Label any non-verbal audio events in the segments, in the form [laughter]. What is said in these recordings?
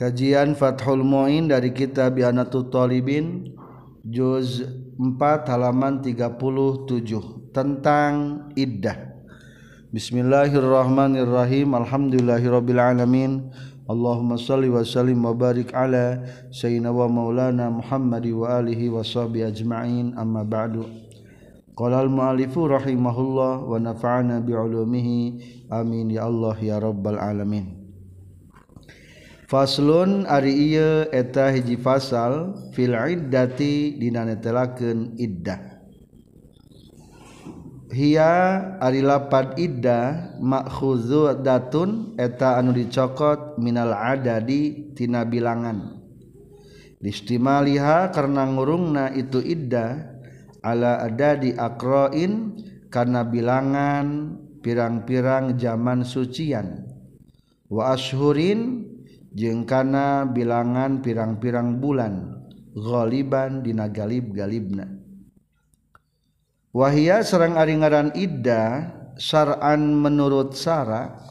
Kajian Fathul Muin dari kitab Bianatul Talibin juz 4 halaman 37 tentang iddah. Bismillahirrahmanirrahim. Alhamdulillahirabbil alamin. Allahumma salli wa sallim wa barik ala sayyidina wa maulana Muhammad wa alihi wa sahbihi ajma'in. Amma ba'du. Qala al-mu'allifu rahimahullah wa nafa'ana bi ulumihi. Amin ya Allah ya rabbal alamin. Faslun ari ieu eta hiji fasal fil iddati dina netelakeun iddah. Hiya ari lapad iddah makhudhu datun eta anu dicokot minal adadi tina bilangan. Listimaliha karena ngurungna itu iddah ala adadi akroin karena bilangan pirang-pirang zaman sucian wa ashurin jengkana bilangan pirang-pirang bulan goliban dinagalib galibna wahia serang aringaran idda saran menurut sara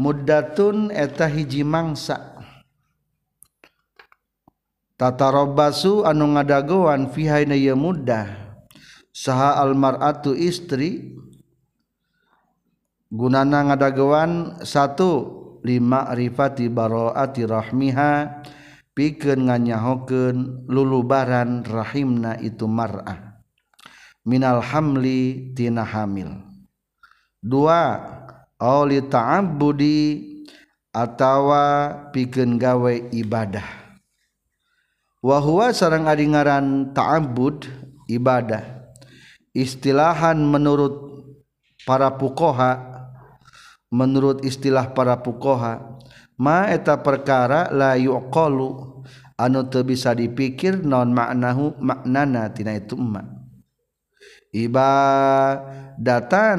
muddatun eta hiji mangsa. Tatarobasu anu ngadagoan fihaina ye muddah saha almaratu istri. Gunana ngadagoan satu lima rifati baroati rahmiha pikeun nganyahokeun lulubaran rahimna itu mar'ah. Minal hamli tina hamil. Dua auli ta'abbudi atawa pikeun gawe ibadah. Wa huwa sareng ari ngaran ta'abbud ibadah. Istilahan menurut para pukoha menurut istilah para pukoha maeta perkara la yuqalu anu teu bisa dipikir non maknahu maknana tina itu emak ibadatan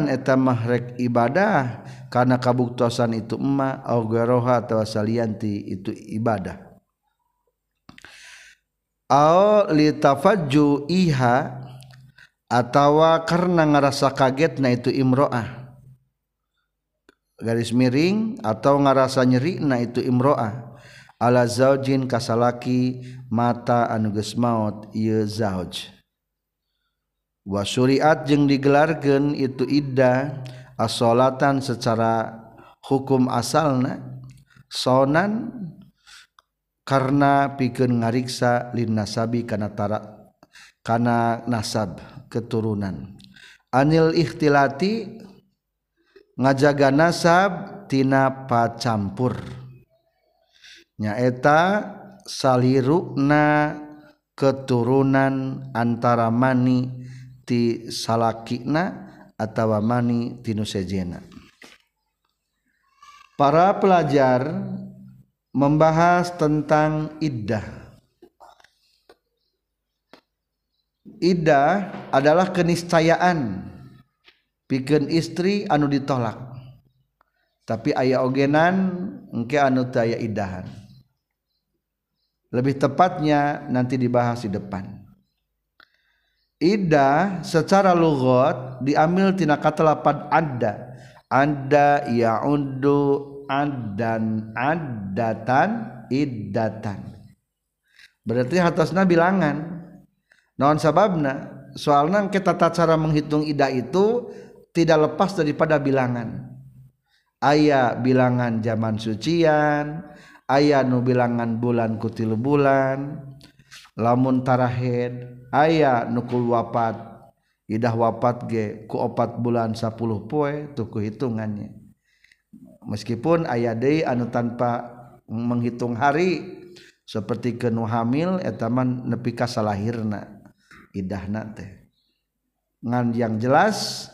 eta mahrek ibadah karena kabuktosan itu emak au garoha atau salianti itu ibadah. Au litafajju iha atawa karena ngerasa kagetna itu imro'ah garis miring atau ngarasa nyerina itu imroah. Ala zaujin kasalaki mata anuges maut ieu zauj. Wa syuriat jeung digelarkeun itu iddah asolatan secara hukum asalna sonan karena pikeun ngariksa lin nasabi kana tara kana nasab keturunan. Anil ikhtilati ngajaga nasabtina pacampur. Nyaeta salirukna keturunan antara mani ti salakina atau mani tinu sejena para pelajar membahas tentang iddah. Iddah adalah keniscayaan. Istri anu ditolak. Tapi ayah ogenan egke anu aya idahan. Lebih tepatnya nanti dibahas di depan. Ida secara lugot diambil tinakatpan ada ada ya undu dan adatan idatan berarti atasnya bilangan. Non sababna? Soalnya kita tata cara menghitung ida itu tidak lepas daripada bilangan. Ayah bilangan zaman sucian ayah nu bilangan bulan kutil bulan lamun tarahid ayah nukul wapat idah wapat ge ku opat bulan 10 poe tuku hitungannya. Meskipun ayah deui anu tanpa menghitung hari seperti kenu hamil etaman nepi ka salahirna idahna teh. Ngan yang jelas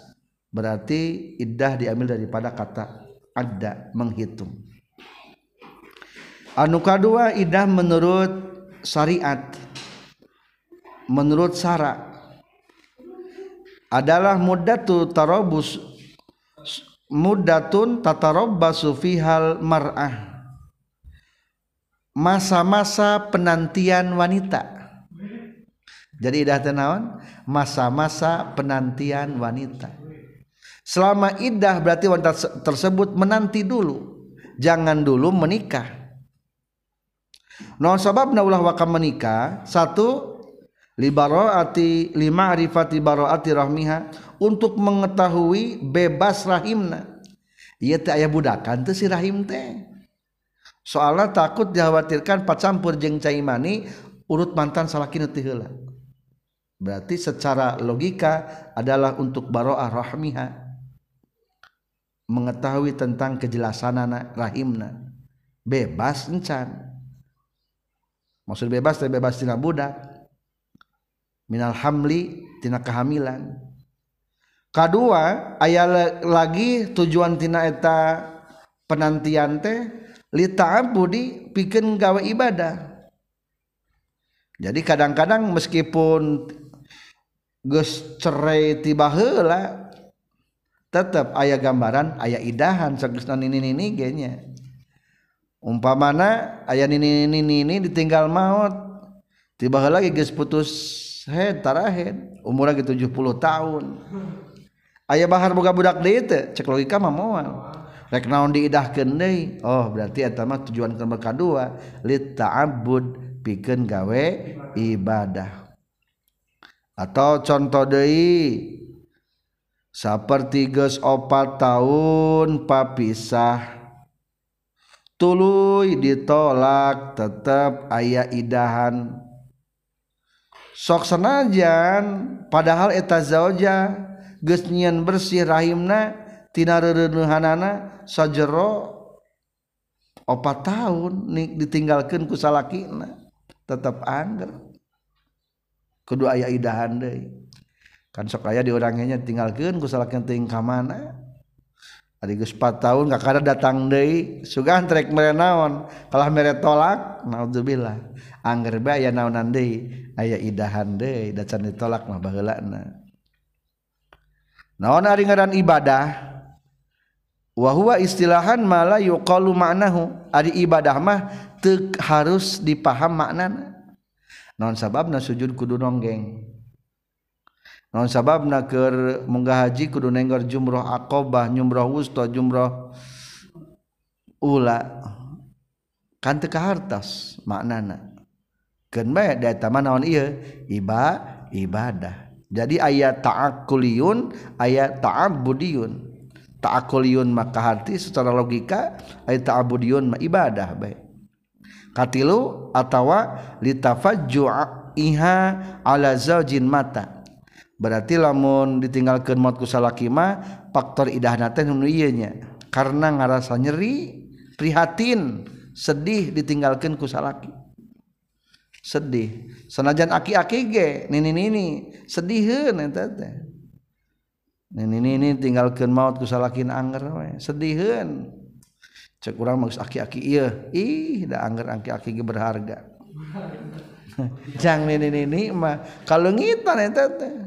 berarti iddah diambil daripada kata ada menghitung. Anu kedua iddah menurut syariat. Menurut sara. Adalah muddatu tarabus muddatun tatarabbasu fihal mar'ah. Masa-masa penantian wanita. Jadi idah tenawan masa-masa penantian wanita selama idah berarti wanita tersebut menanti dulu. Jangan dulu menikah. Non sabab na ulah wakam menikah? Satu libaroati lima arifati baroati rahmiha. Untuk mengetahui bebas rahimna. Iya teh aya budakan teh si rahim teh. Soalnya takut dikhawatirkan pacampur jeng caimani urut mantan teu heula. Berarti secara logika adalah untuk baroah rahmiha mengetahui tentang kejelasan anak rahimna. Bebas encan. Maksud bebas teh bebas tina budak. Minal hamli tina kehamilan. Kedua ayat lagi tujuan tina eta penantian teh lita budi bikin gawe ibadah. Jadi kadang-kadang meskipun gus cerai tiba heula tetap ayah gambaran ayah idahan sagesna nini nini genya. Umpamana ayah nini nini ini ditinggal maut tiba lagi geus putus head tarahead umur lagi 70 tahun. Ayah bahar boga budak deui teh cek logika mah moal. Rek naon diidahkeun deui? Oh berarti eta mah tujuan nomor kadua lit ta'abbud pikeun gawe ibadah. Atau contoh deui seperti geus opat tahun papisah. Tulu ditolak tetap ayah idahan. Sok senajan padahal eta zauja geus bersih rahimna tina reureuneuhanana sajero opat tahun ditinggalkan ku salakina tetap angger. Kudu ayah idahan deui kan sok aya diurangnya tinggalkan kusalahkan ting ka mana Adi geus 4 tahun kada datang deui sugan trek mere naon? Kalah mere tolak? Naudzubillah angger bae aya naonan deui aya idahan deui da can ditolak mah baheulana. Naon ari ngaran ibadah? Wa huwa istilahan malah yuqalu ma'nahu. Ari ibadah mah teu harus dipaham maknana. Naon sababna sujud kudu nonggeng? Non sabab munggah haji kudu nenggor jumroh akobah jumroh wusto jumroh ula? Kan teu hartas maknana. Keun bae da eta naon ieu? Iba ibadah. Jadi ayat ta'akuliyun ayat ta'abudiyun. Ta'akuliyun maka hati secara logika ayat ta'abudiyun mah ibadah bae. Katilu atawa litafajju'iha ala zaujin mata berarti lamun ditinggalkan maut kusalakima faktor idah nate nya. Karena ngarasa nyeri prihatin sedih ditinggalkan kusalaki sedih. Senajan aki-aki ge nini nini sedihun eta teh. Nini nini tinggalkan maut kusalakin anger we sedihun cek urang maksud aki-aki iya ih da anger aki-aki ge berharga. [laughs] Jang nini nini mah kalungitan eta teh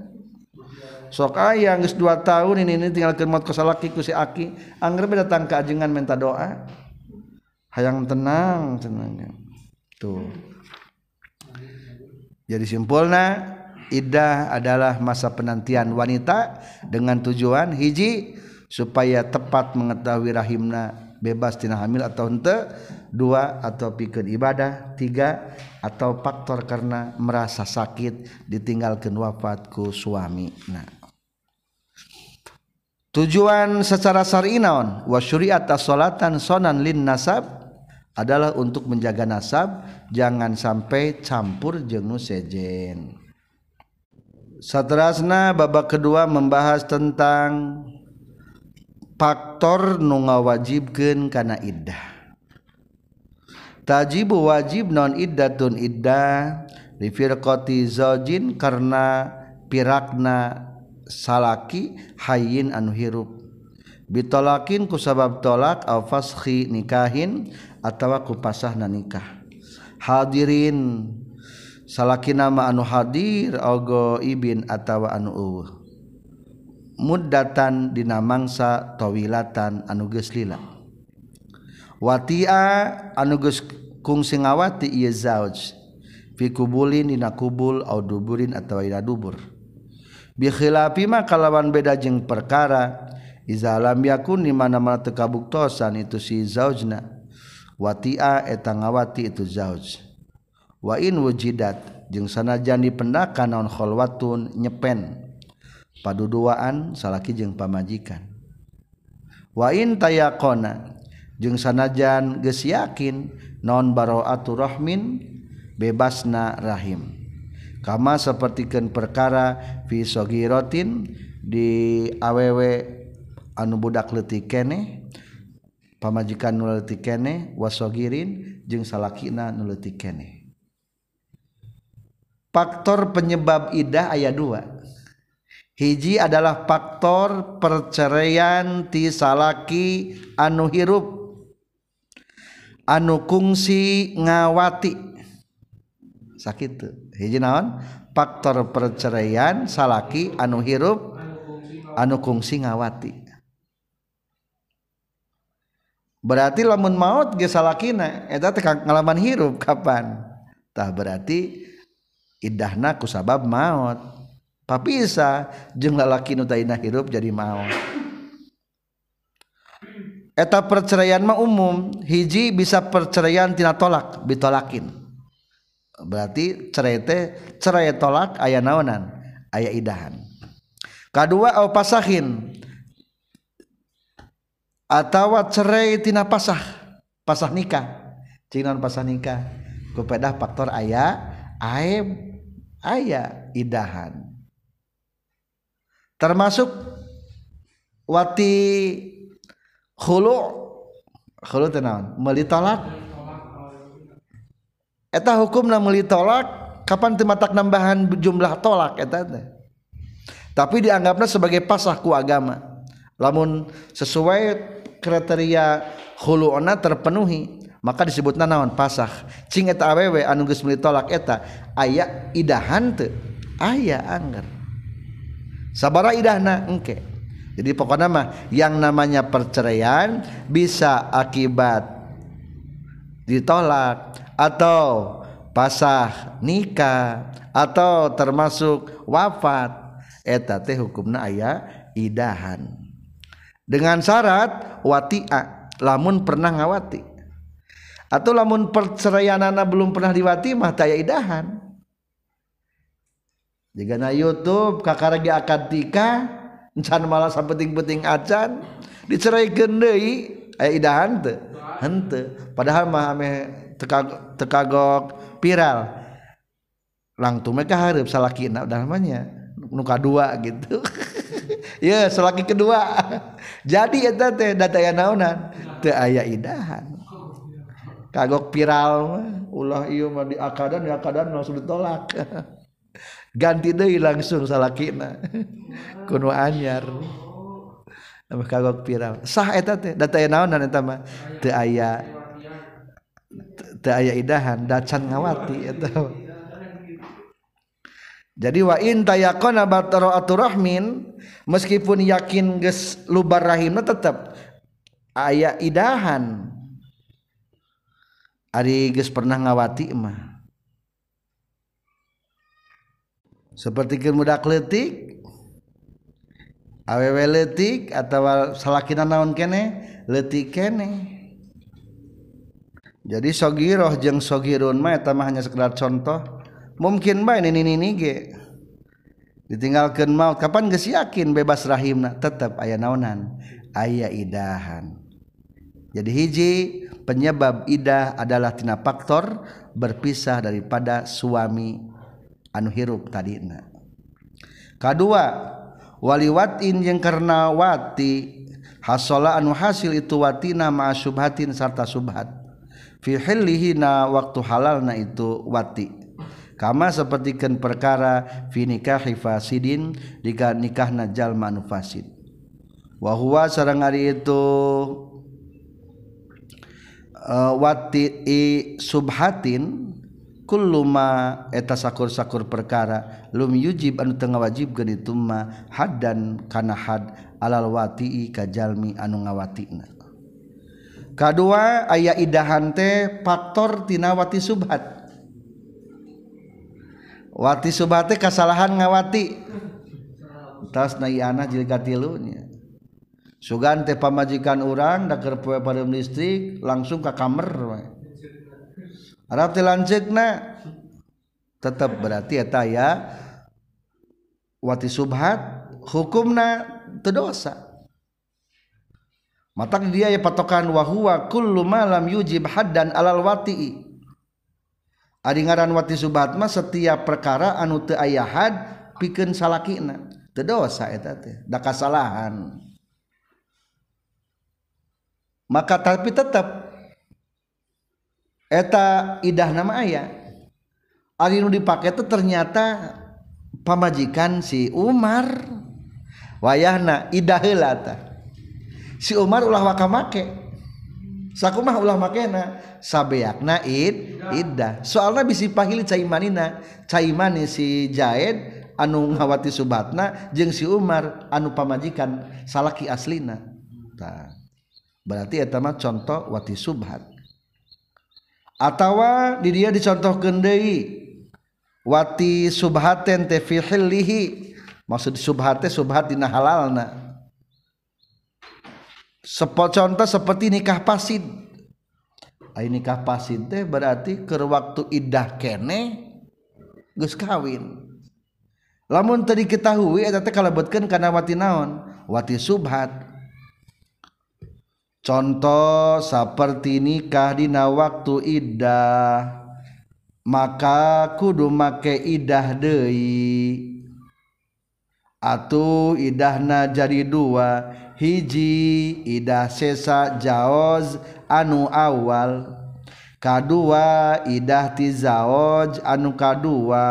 sok aya geus 2 tahun ini ini tinggal kermat kosalaki ku si aki. Angger datang ke ajengan minta doa. Hayang tenang tenang. Tuh. Jadi simpulna idah adalah masa penantian wanita dengan tujuan hiji supaya tepat mengetahui rahimna bebas tina hamil atau ente dua atau pikeun ibadah tiga atau faktor karena merasa sakit ditinggalkan wafatku suami. Nah tujuan secara syar'i wa syuriat as-salatan sonan lin nasab adalah untuk menjaga nasab jangan sampai campur jeung sejen Satrasna babak kedua membahas tentang faktor nu ngawajibkeun kana iddah. Tajibu wajib non iddatun iddah li firqati zaujin karena pirakna salaki hayin anu hirup. Bitolakin ku sabab tolak au fashi nikahin atawa ku pasah na nikah. Hadirin salaki nama anu hadir ogo ibin atawa anu uwuh muddatan dina mangsa tawilatan anu geus lila. Watia anu geus kungsi ngawati ieu zauj. Fi kubulin dina kubul au duburin atawa ila dubur. Bikhlafima kalawan beda jeng perkara. Iza lam yakun di mana-mana tekabuktosan itu si zaujna. Watia eta ngawati itu zauj. Wa in wujidat jeung sanajan dipendakan naon khalwatun nyepen. Paduduaan salaki jeung pamajikan. Wa in tayaqona jeung sanajan geus yakin naon bara'atu rahmin bebasna rahim kama sapertikeun perkara fi sogiratin di awewe anu budak leutik keneh pamajikan nu leutik keneh wasogirin jeung salakina nu leutik keneh faktor penyebab idah ayat 2 hiji adalah faktor perceraian ti salaki anu hirup anu kungsi ngawati. Sakit hiji naon faktor perceraian salaki anu hirup anu kungsi ngawati. Berarti lamun maut ge salakina eta teh ngalaman hirup kapan? Tah berarti indahna ku sabab maut. Papisa jeung lalaki nu tayna hirup jadi maut. Eta perceraian mah umum hiji bisa perceraian tina tolak bitolakin. Berarti cerai teh cerai tolak aya naonan? Aya idahan. Kedua au pasahin. Atau cerai tina pasah. Pasah nikah. Cinan pasah nikah? Kupedah faktor aya aib aya idahan. Termasuk wati khulu khulu tenawan meuli tolak eta hukumna meuli tolak kapan teu matak nambahan jumlah tolak eta tapi dianggapnya sebagai pasah ku agama. Lamun sesuai kriteria khulu'na terpenuhi maka disebutna naon pasah. Cing eta awewe anu geus meuli tolak eta aya idahan teu aya angger. Sabara idahna engke. Jadi pokoknya mah yang namanya perceraian bisa akibat ditolak atau pasah nikah atau termasuk wafat eta teh hukumna aya idahan. Dengan syarat wati'a lamun pernah ngawati. Atau lamun perceraianana belum pernah diwati mah taya idahan. Jika na YouTube kakaragi akad nikah can malah penting-penting acan diceraikan deui aya idahan teu henteu. Padahal mah tekagok viral langtung mereka harap salakina udah namanya. Nu kadua gitu. [laughs] Ya salaki kedua. [laughs] Jadi eta teh data ya naonan teu aya idahan kagok viral ulah ieu mah di akadan di akadan [laughs] langsung ditolak ganti deui langsung salakina kuno anyar. Kagok viral sah eta teh data naonan eta mah. Teu aya teu aya idahan dacan ngawati eta jadi wa in tayakona bataro aturahmin meskipun yakin ges lubar rahimna tetap aya idahan. Ari ges pernah ngawati mah. Seperti muda letik awewe letik atau salakina naon kene letik kene. jadi sogiroh jeng sogirun mah eta mah hanya sekedar contoh. Mungkin bae ini ini ge. Ditinggalkan maut. Kapan geus yakin bebas rahimna? Tetap aya naonan. Aya idahan. Jadi hiji penyebab idah adalah tina faktor berpisah daripada suami anu hirup tadina. Kedua waliwatin jeung karena wati hasola anu hasil itu watina ma subhatin sarta subhat fi hillihina waktu halalna itu wati. Kama sepertikan perkara fi nikahi fasidin jika nikahna jalma anu fasid. Wa huwa sareng ari itu uh, wati i subhatin luma eta sakur-sakur perkara lum yujib anu tengah wajib ge ituma haddan kana had alal wati kajalmi anu ngawatina kedua ayah idahan teh faktor tina wati subhat. Wati subhat teh kesalahan ngawati. Tas naiana jilka tilunya sugan teh pamajikan orang daker poe pada listrik langsung ke kamar Arab teh lanceukna tetap berarti eta ya wati subhat hukumna teu dosa. Matak dia ya patokan wahwa kullu malam yujib haddan alal wati Adi ngaran wati subhat mah setiap perkara anu teu aya had pikeun salakina. Teu dosa eta teh da kasalahan. Maka tapi tetap eta idah nama ayah ari nu dipake itu ternyata pamajikan si Umar. Wayahna idah heula si Umar ulah waka make. Sakumah ulah makena. Sabeakna id iddah soalna bisi pahili cai manina cai mani si Jaed anu ngawati subatna jeung si Umar anu pamajikan salaki aslina. Tah berarti eta mah contoh wati subhat. Atawa di dia dicontoh deui wati subhaten teh fi maksud subhate subhat dina halalna. Sepo contoh seperti nikah pasid Ay nikah pasid teh berarti ke waktu idah kene geus kawin. Lamun tadi ketahui eta teh kalebetkeun kana wati naon? Wati subhat. Contoh seperti nikah dina waktu iddah maka kudu make idah deui. Atuh idahna jadi dua hiji idah sesa jaoz anu awal. Kadua idah ti zaoj anu kadua.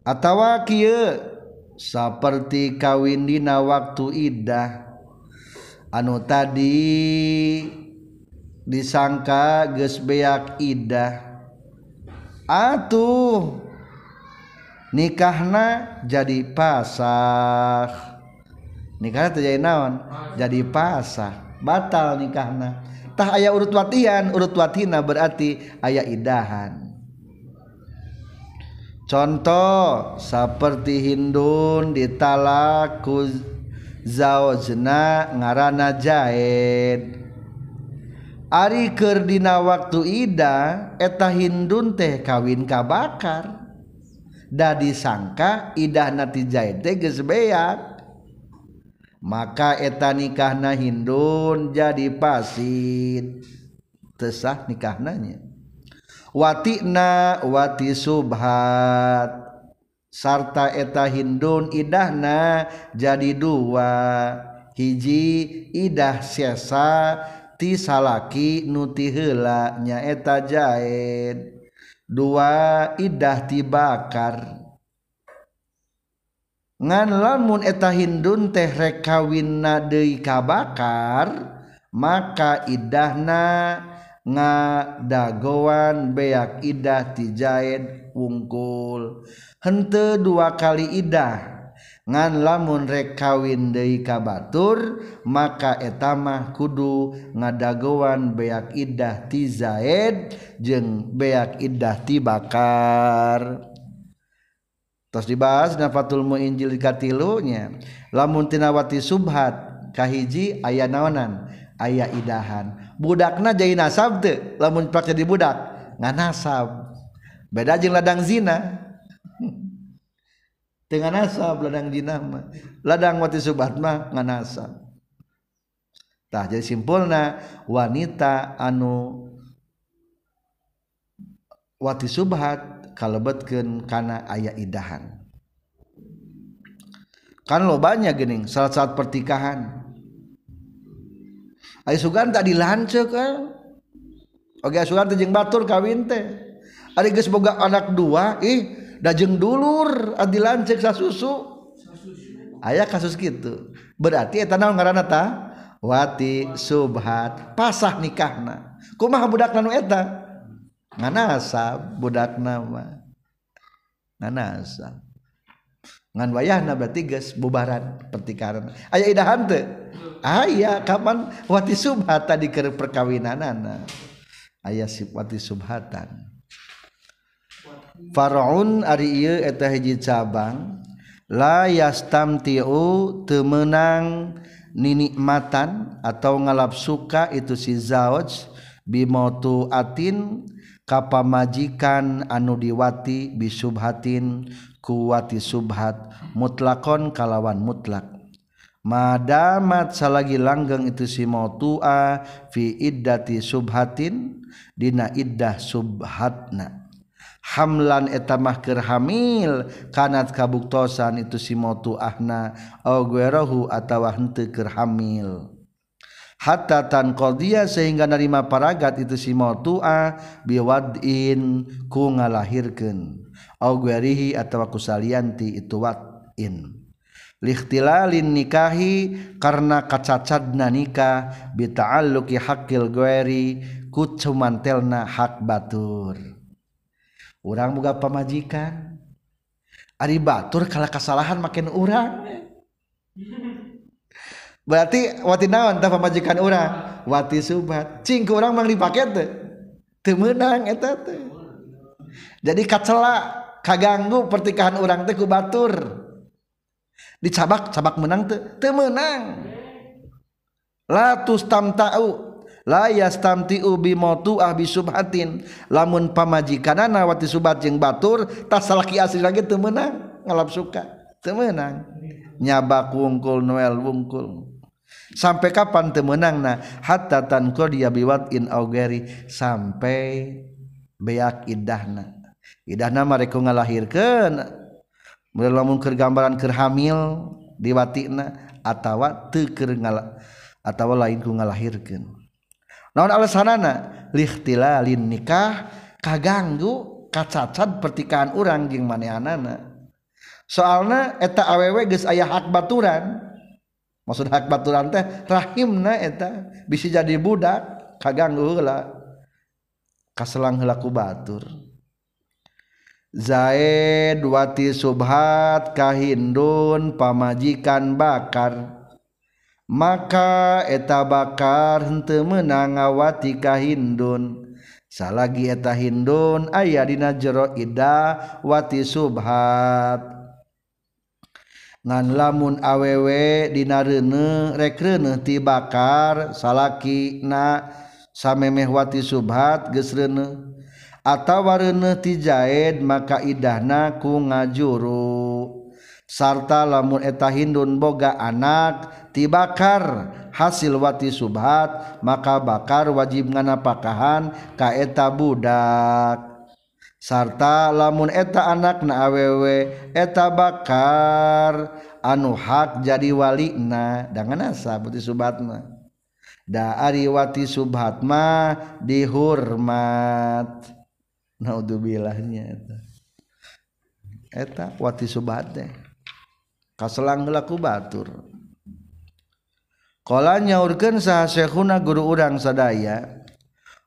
Atawa kieu saperti kawin dina waktu idah anu tadi disangka geus beak idah atuh. nikahna jadi pasah. Nikah terjadi naon? Jadi pasah. Batal nikahna. Tah ayah urut watian. Urut watina berarti ayah idahan. Contoh seperti Hindun ditalak ku zaujna ngarana jaid Ari kerdina waktu Ida eta Hindun teh kawin kabakar dadi sangka idah natijabeak maka eta nikahna Hindun jadi pasit. Tesah nikahnanya watina wati subhat. Sarta eta Hindun idahna jadi dua. Hiji idah sesa heula nya nyaeta jahit. dua idah tibakar. Ngan lamun eta Hindun teh rekawinna deui kabakar maka idahna ngadagoan beak idah tijad wungkul. Henteu dua kali idah. ngan lamun rek kawin deui ka batur maka etamah kudu ngadagoan beak iddah ti Zaid jeung beak iddah ti Bakar. Tos dibahas nafatul muinjil katilunya lamun tinawati subhat kahiji aya naonan aya idahan. Budakna jadi nasab teu lamun pakai di budak ngan nasab. Beda jeung ladang zina. tengah nasab ladang jinama ladang wati subatma nganasab tah jadi simpulna wanita anu wati subhat kalebetkeun kana aya idahan. Kan lobanya gening saat-saat pertikahan. Ayo sugan tak dilancek kan eh. Oke sugan tejeng batur kawin teh. Ari boga anak dua ih dajeng dulur adilan ceksa susu. Aya kasus gitu berarti tanah ngaranata wati Subhat pasah nikahna. Kumaha budak nanu eta? Nganasa budak nama nganasa. Ngan wayahna berarti geus bubaran pertikaran. Aya idahan teu aya kapan? Wati subhat tadi keur perkawinanana. Aya si wati subhatan. Farun ari ieu eta hiji cabang la yastamtiu temenang ninikmatan atau ngalap suka itu si zauj bimotu atin kapamajikan anu diwati bisubhatin kuwati subhat mutlakon kalawan mutlak. Madamat salagi langgeng itu si mautua fi iddati subhatin dina iddah subhatna. hamlan etamahkir hamil. Kanat kabuktosan itu si motu ahna. Aguerohu atawa hente keur hamil. Hatta tan qadiya sehingga narima paragat itu si motua biwadin ku ngalahirkeun. Aguerihi atawa kusalianti itu wadin. Likhtilalin nikahi karena kacacadna nikah. Bita'alluqi haqqil gueri ku cumantelna hak batur. orang boga pamajikan. Ari batur kalau kesalahan makin orang berarti wati naon tah pamajikan orang wati subat. Cing orang mang dipakai teh. Teu meunang eta teh. Jadi kacela kaganggu pertikahan orang teh ku batur. Dicabak cabak menang teh. Teu meunang. La tustamta'u la yastamti ubi motu ahbi subhatin. Lamun pamajikanana wati subat jeung batur tas salaki asli lagi teu meunang ngalap suka teu meunang. Nyabak wungkul noel wungkul. Sampai kapan teu meunang na? Hatta tanqadiya biwat in augeri sampai beak idahna. Idahna mereka ngalahirkeun. Mulai lamun keur gambaran keur hamil di watina atawa teu keur atau lain ku ngalahirkeun. naon alasanana? Likhtilalin nikah kaganggu kacacad pertikahan orang jeung manehanana. Soalna eta awewe geus aya hak baturan. Maksud hak baturan teh rahimna eta. Bisa jadi budak kaganggu heula. Kaselang heula ku batur. Zaid wati subhat kahindun pamajikan bakar. maka eta bakar hente ka kahindun salagi eta Hindun aya dina jero Ida wati subhat. Ngan lamun awewe dina reune rek reune ti bakar salaki na samemeh wati subhat geus reune. Atawa reune ti jaed maka idahna ku ngajuru. sarta lamun eta Hindun boga anak tibakar hasil wati subhat maka bakar wajib ngana pakahan kaeta budak. Sarta lamun eta anak na awewe eta bakar anu hak jadi walina dengan asa buti subhatna da ari wati subhatma dihormat. Naudzubilahnya eta. Eta wati subhat deh. Selang laku batur. Nyaurkan sah Syekhuna guru urang sadaya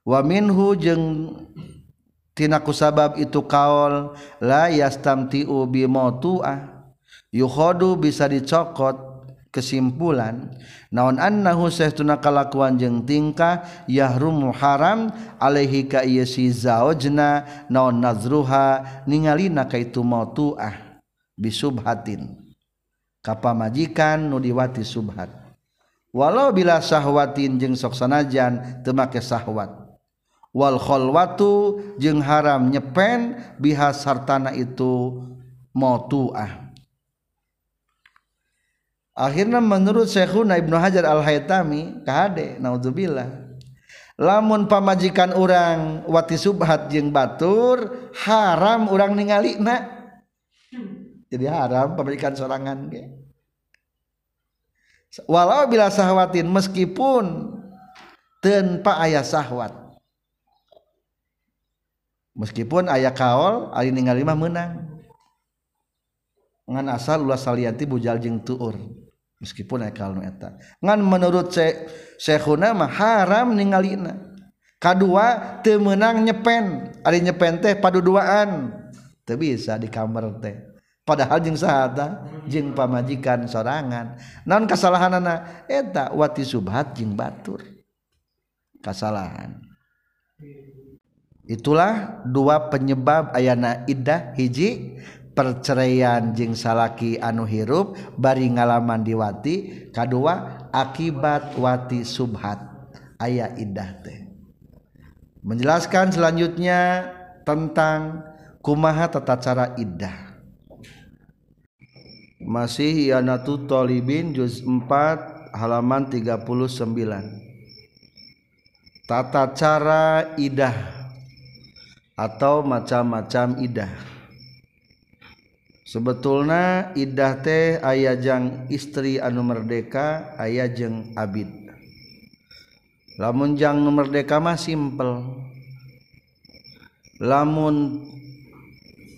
waminhu jengtinaku sabab itu kaol layastamtiu bimotuah yukhodu bisa dicokot kesimpulan naon annahu tunakalakuan jeung tingkah yahrumu haram alaihi ka ieu si zaujna naon nazruha ningalina ka itu mautuah bisubhatin kapa majikan nudiwati subhat. Walau bila syahwatin jeung sok sanajan teu make syahwat. Wal khalwatu jeung haram nyepen biha sartana itu mautuah. Akhirnya menurut Syekhuna Ibnu Hajar Al-Haytami kahade naudzubillah. Lamun pamajikan orang wati subhat jeung batur haram orang ningali na jadi haram pemilikan sorangan ke walau bila sahwatin meskipun tanpa ayah sahwat. Meskipun ayah kaol ali ningali mah menang. Ngan asal ulah salianti bujal jeung tuur. Meskipun ayah kaol eta. Ngan menurut Syekhuna mah haram ningalina. Kadua teu meunang nyepen. Ari nyepen teh paduduaan. Teu bisa di kamar teh padahal jeng sahata jeng pamajikan sorangan. Non kesalahan anak eta wati subhat jeng batur. Kesalahan itulah dua penyebab ayana iddah hiji. Perceraian jing salaki anu hirup bari ngalaman diwati. Kedua akibat wati subhat. Ayat iddah teh. Menjelaskan selanjutnya tentang kumaha tata cara iddah masih Yanatu Tolibin juz 4 halaman 39 tata cara idah atau macam-macam idah. Sebetulnya idah teh ayajang istri anu merdeka ayajeng abid. Lamunjang merdeka mah simpel. Lamun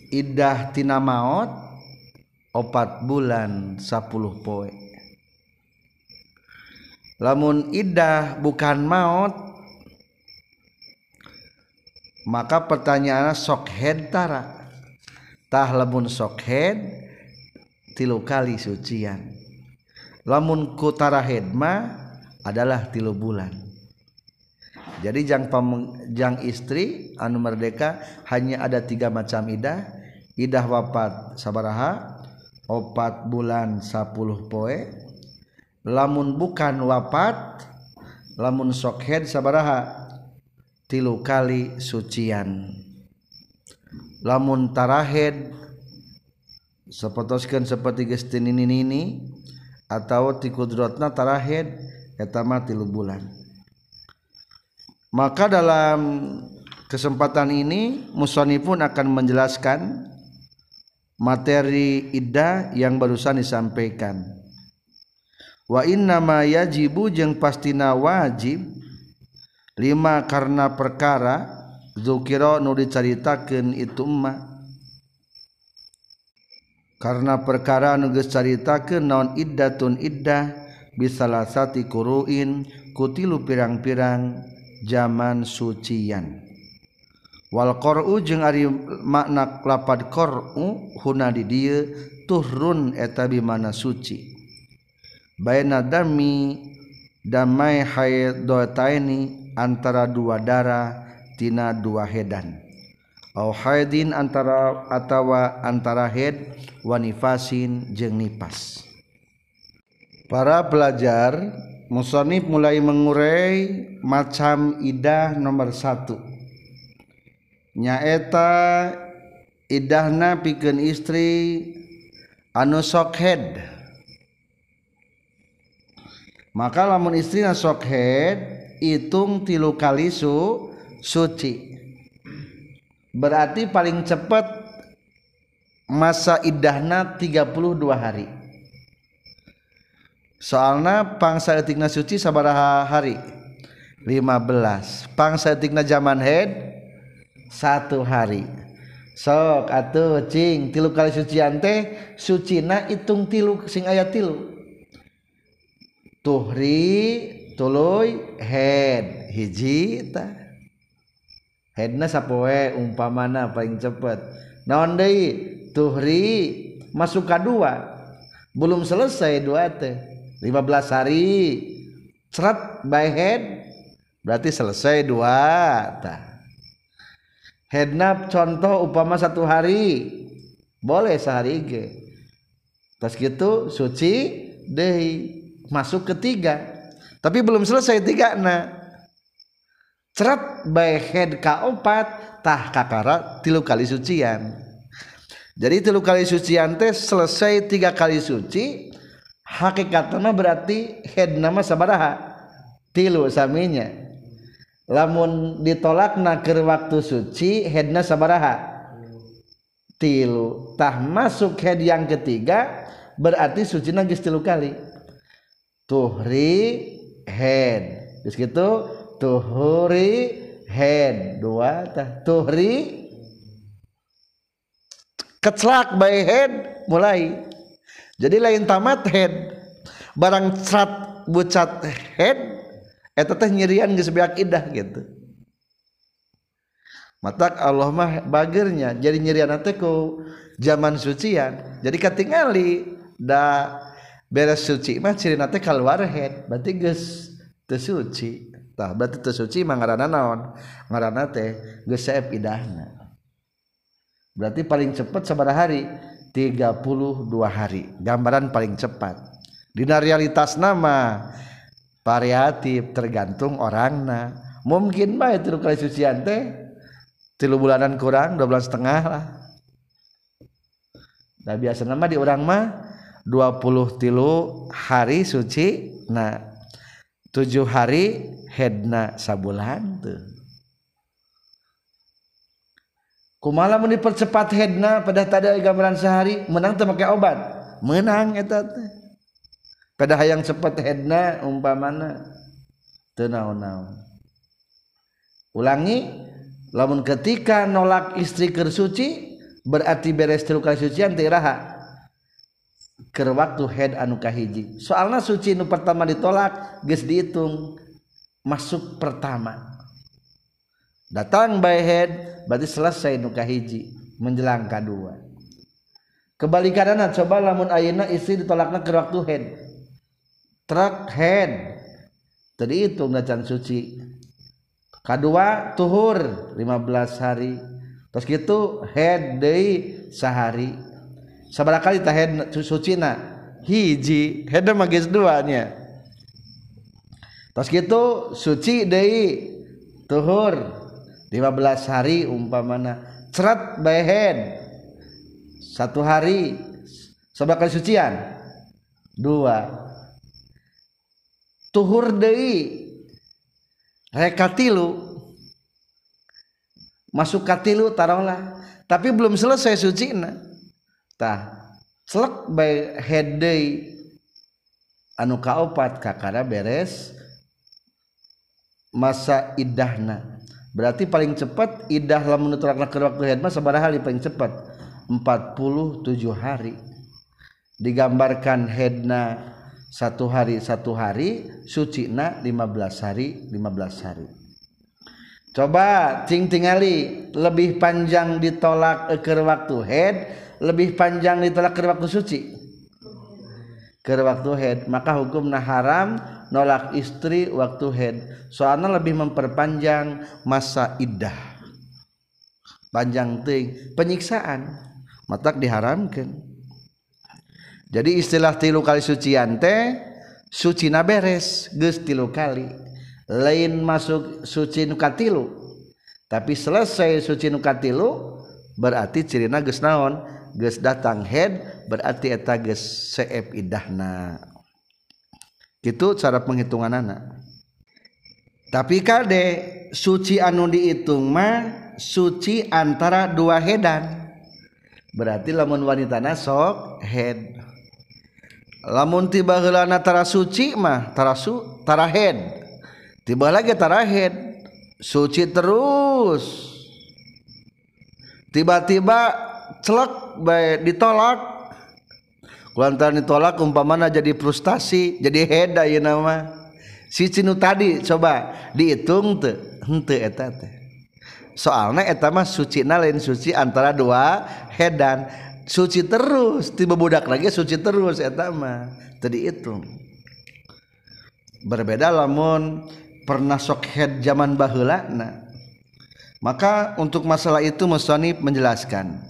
idah tina maut opat bulan 10 poe. Lamun idah bukan maut maka pertanyaan sok head tara. Tah lamun sok head tilu kali sucian. Lamun kutara head mah adalah tilu bulan. Jadi jang jang istri anu merdeka hanya ada tiga macam idah. Idah wafat sabaraha opat bulan 10 poe. Lamun bukan wafat lamun sok head sabaraha tilu kali sucian. Lamun tarahed sepotoskan seperti gestin ini ini atau tikudrotna tarahed etama tilu bulan. Maka dalam kesempatan ini musoni pun akan menjelaskan materi iddah yang barusan disampaikan. Wa inna ma yajibu jeung pastina wajib lima karena perkara zukira nu dicaritakeun itu emma karena perkara nu geus caritakeun naon iddatun iddah bisalasati kuruin kutilu pirang-pirang zaman sucian. Wal qur'u jeung ari makna lapad qur'u huna di dieu tuhrun eta bi mana suci. Baina dami damai haidataini antara dua darah tina dua hedan. Au haidin antara atawa antara head wanifasin jeung nipas. Para pelajar musonif mulai mengurai macam idah nomor satu nyaeta idahna pikeun istri anu sok head maka lamun istrina sokhed hitung tilu kali su suci. Berarti paling cepat masa idahna 32 hari. Soalna pangsa etikna suci sabaraha hari? 15 pangsa etikna zaman head satu hari. Sok atuh cing. Tilu kali sucian teh sucina hitung tilu sing ayat tilu. Tuhri tuluy head. Hiji ta headna sapoe umpamana paling cepet. Naon deui? Tuhri masuk ka dua. Belum selesai dua teh. 15 hari. Ceret by head. Berarti selesai dua tah. Headna contoh upama satu hari. Boleh sehari ge terus gitu suci deh masuk ketiga. Tapi belum selesai tiga na cerat by head kaopat tah kakara tilu kali sucian. Jadi tilu kali sucian teh selesai tiga kali suci hakikatnya berarti head nama sabaraha. Tilu saminya lamun ditolak nakir waktu suci headna sabaraha. Tilu. Tah masuk head yang ketiga berarti suci nagis tilu kali. Tuhri head. Terus gitu tuhuri head. Dua tah. Tuhri keclak by head mulai. Jadi lain tamat head. Barang cat bucat head eta teh nyerian geus beak idah gitu. Matak Allah mah bagernya jadi nyerian teh ku zaman sucian. Jadi katingali da beres suci mah ciri nate keluar head berarti geus teu suci. Tah berarti teu suci mah ngaranna naon? Ngaranna teh geus saep idahna. Berarti paling cepat seberapa hari? 32 hari. Gambaran paling cepat. Di realitas nama variatif tergantung orangna. Mungkin baik itu kali sucian teh tilu bulanan kurang 12 setengah lah. Nah biasa nama di orang mah 20 tilu hari suci nah 7 hari headna sabulan tuh kumala mau dipercepat headna pada tadi gambaran sehari menang tuh pakai obat? Menang teh pada hayang cepet headna umpamana tenau-naun ulangi lamun ketika nolak istri kersuci berarti beres teruka sucian tiraha ke waktu head anu kahiji. Soalnya suci nu pertama ditolak geus dihitung masuk pertama. Datang by head berarti selesai nu kahiji menjelang kedua. Kebalikanana coba lamun ayeuna istri ditolakna ke waktu head. Truk head tadi itu can suci. Kedua tuhur 15 hari. Terus gitu head day sehari. Sabar kali tah head sucina hiji. Head magis duanya. Terus gitu suci day tuhur 15 hari umpamana. Cerat by head satu hari. Sabar kali sucian? Dua tuhur day rekatilu masuk katilu taruhlah tapi belum selesai suci na tah selek by head day anu kaopat kakara beres. Masa idahna. Berarti paling cepat idah lamun nuturakna ke waktu head mah sabaraha hari paling cepat. 47 hari. Digambarkan headna satu hari satu hari suci na 15 hari 15 hari. Coba cing tingali lebih panjang ditolak ke waktu head lebih panjang ditolak ke waktu suci. Ke waktu head maka hukum nah haram nolak istri waktu head. Soalnya lebih memperpanjang masa iddah. Panjang ting penyiksaan. Matak diharamkan jadi istilah tilu kali sucian teh suci na beres geus tilu kali. Lain masuk suci nu katilu. Tapi selesai suci nu katilu berarti cirina geus naon? Geus datang head berarti eta geus seep idahna. Itu cara penghitungan anak tapi kade suci anu dihitung mah suci antara dua hedan. Berarti lamun wanita nasok head. lamun tiba gelana tara suci mahtarahtarahed tiba lagi tara head suci terus. Tiba-tiba celak baik ditolak. Lantaran ditolak umpamana jadi frustasi jadi heda ya nama si cinu tadi coba dihitung tuh hente eta teh. Soalnya eta mah suci lain suci antara dua hedan. Suci terus. Tiba budak lagi suci terus. Eta mah tadi itu berbeda lamun pernah sok head zaman baheula nah. Maka untuk masalah itu musonib menjelaskan.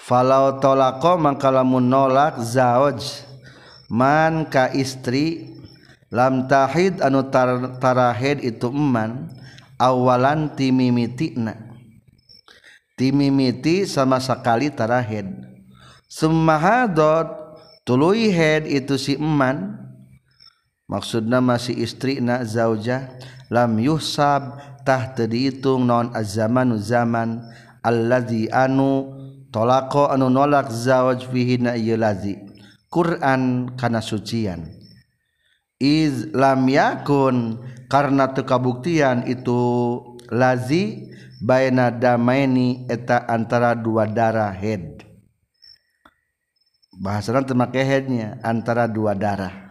Falau tolako maka lamun nolak zawaj man ka istri lam tahid anu tar, tarahid itu eman awalan timimitina timimiti sama sekali tara head sumahadot tuluy head itu si eman. Maksudna masih istri na zaujah. Lam yuhsab tah teu diitung naon az-zamanu zaman. Alladzi anu tolako anu nolak zawaj fihi na ieu ladzi. Quran kana sucian. Iz lam yakun karena teu kabuktian itu lazi baina damaini eta antara dua darah head. Bahasa termakai headnya antara dua darah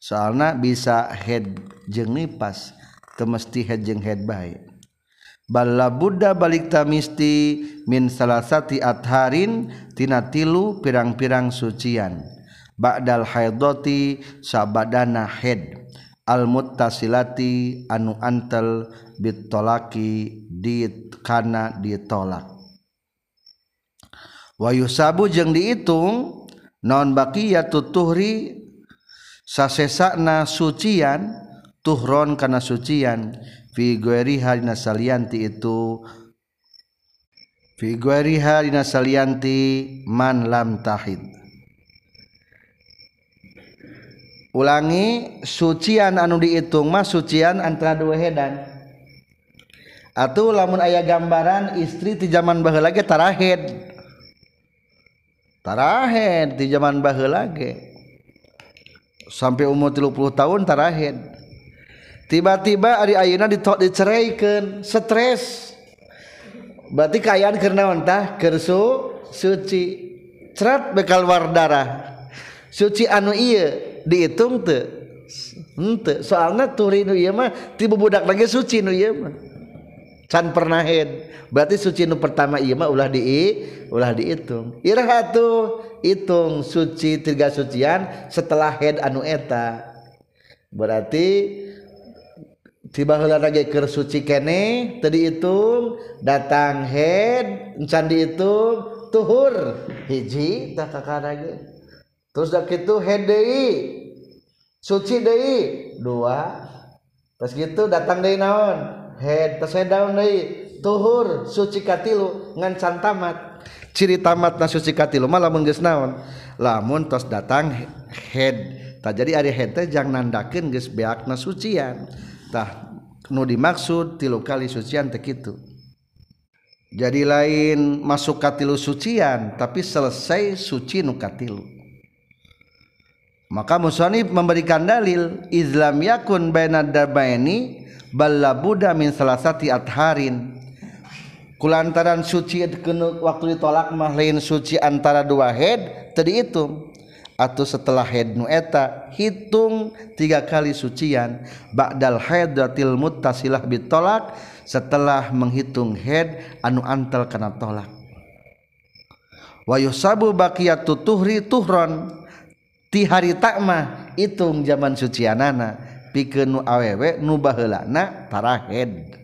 soalnya bisa head jeng nipas temesti head jeng head baik balla Buddha balik tamisti min salasati atharin tina tilu pirang-pirang sucian. Ba'dal haidoti sabadana head. almuttasilati anu antel bitolaki dit kana ditolak. Wayu sabu jeung dihitung non bakiyatu tuhri sasesakna sucian tuhron kana sucian. Fi gueriha dina salianti itu fi gueriha dina salianti man lam tahid. ulangi sucian anu dihitung mah sucian antara dua hedan. Atau lamun ayah gambaran istri di zaman bah lagi tarahed. Tarahed di zaman bah lagi sampai umur 30 tahun tarahed. Tiba-tiba Ari Ayuna ditok diceraikan stres. Berarti kayaan karena entah kersu suci. Cerat bekal wardarah suci anu iya dihitung teu henteu. Soalna turi nu ieu mah tiba budak lagi suci nu ieu mah. Can pernah head berarti suci nu pertama ieu mah ulah di ulah dihitung irah tu hitung suci tiga sucian setelah head anu eta. Berarti tiba heula lagi keur suci kene tadi dihitung datang head encan dihitung tuhur. Hiji tak lagi. terus dak itu head deui suci deui dua. Terus gitu datang deui naon head terus head down deui tuhur suci katilu ngan tamat ciri tamat na suci katilu malah geus naon? Lamun terus datang head tak jadi ari head teh jang nandakeun geus beakna sucian. Tah nu dimaksud tilu kali sucian teh kitu. Jadi lain masuk katilu sucian tapi selesai suci nu katilu. maka musonib memberikan dalil Islam yakun bainad dabaini balla buddha min salasati atharin kulantaran suci waktu ditolak mah lain suci antara dua head tadi itu. Atau setelah head nu eta hitung tiga kali sucian. Ba'dal haidatil muttasilah bitolak setelah menghitung head anu antal kana tolak. Wa yusabu baqiyatu tuhri tuhron. Ti hari takmah hitung zaman sucianana pikeun nu awewe nu baheulana tara head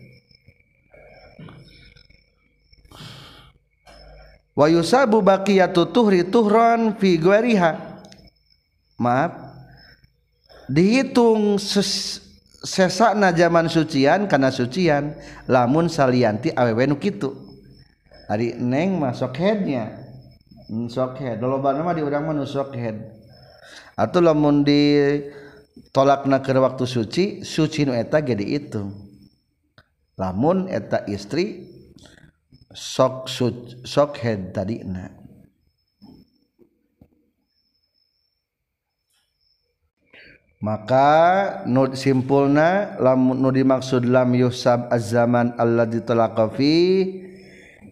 wa yusabu baqiyatu tuhri tuhran fi guariha maaf. Dihitung ses, sesakna zaman sucian karena sucian lamun salianti awewe nu kitu. Ari neng masuk headnya. Sok head. Loba nama di urang mah sok head atau lamun di tolakna ke waktu suci suci nu eta ge itu. Lamun eta istri sok sok head tadina. Maka nu simpulna lamun nu dimaksud lam yusab az-zaman alladzi talaqa fi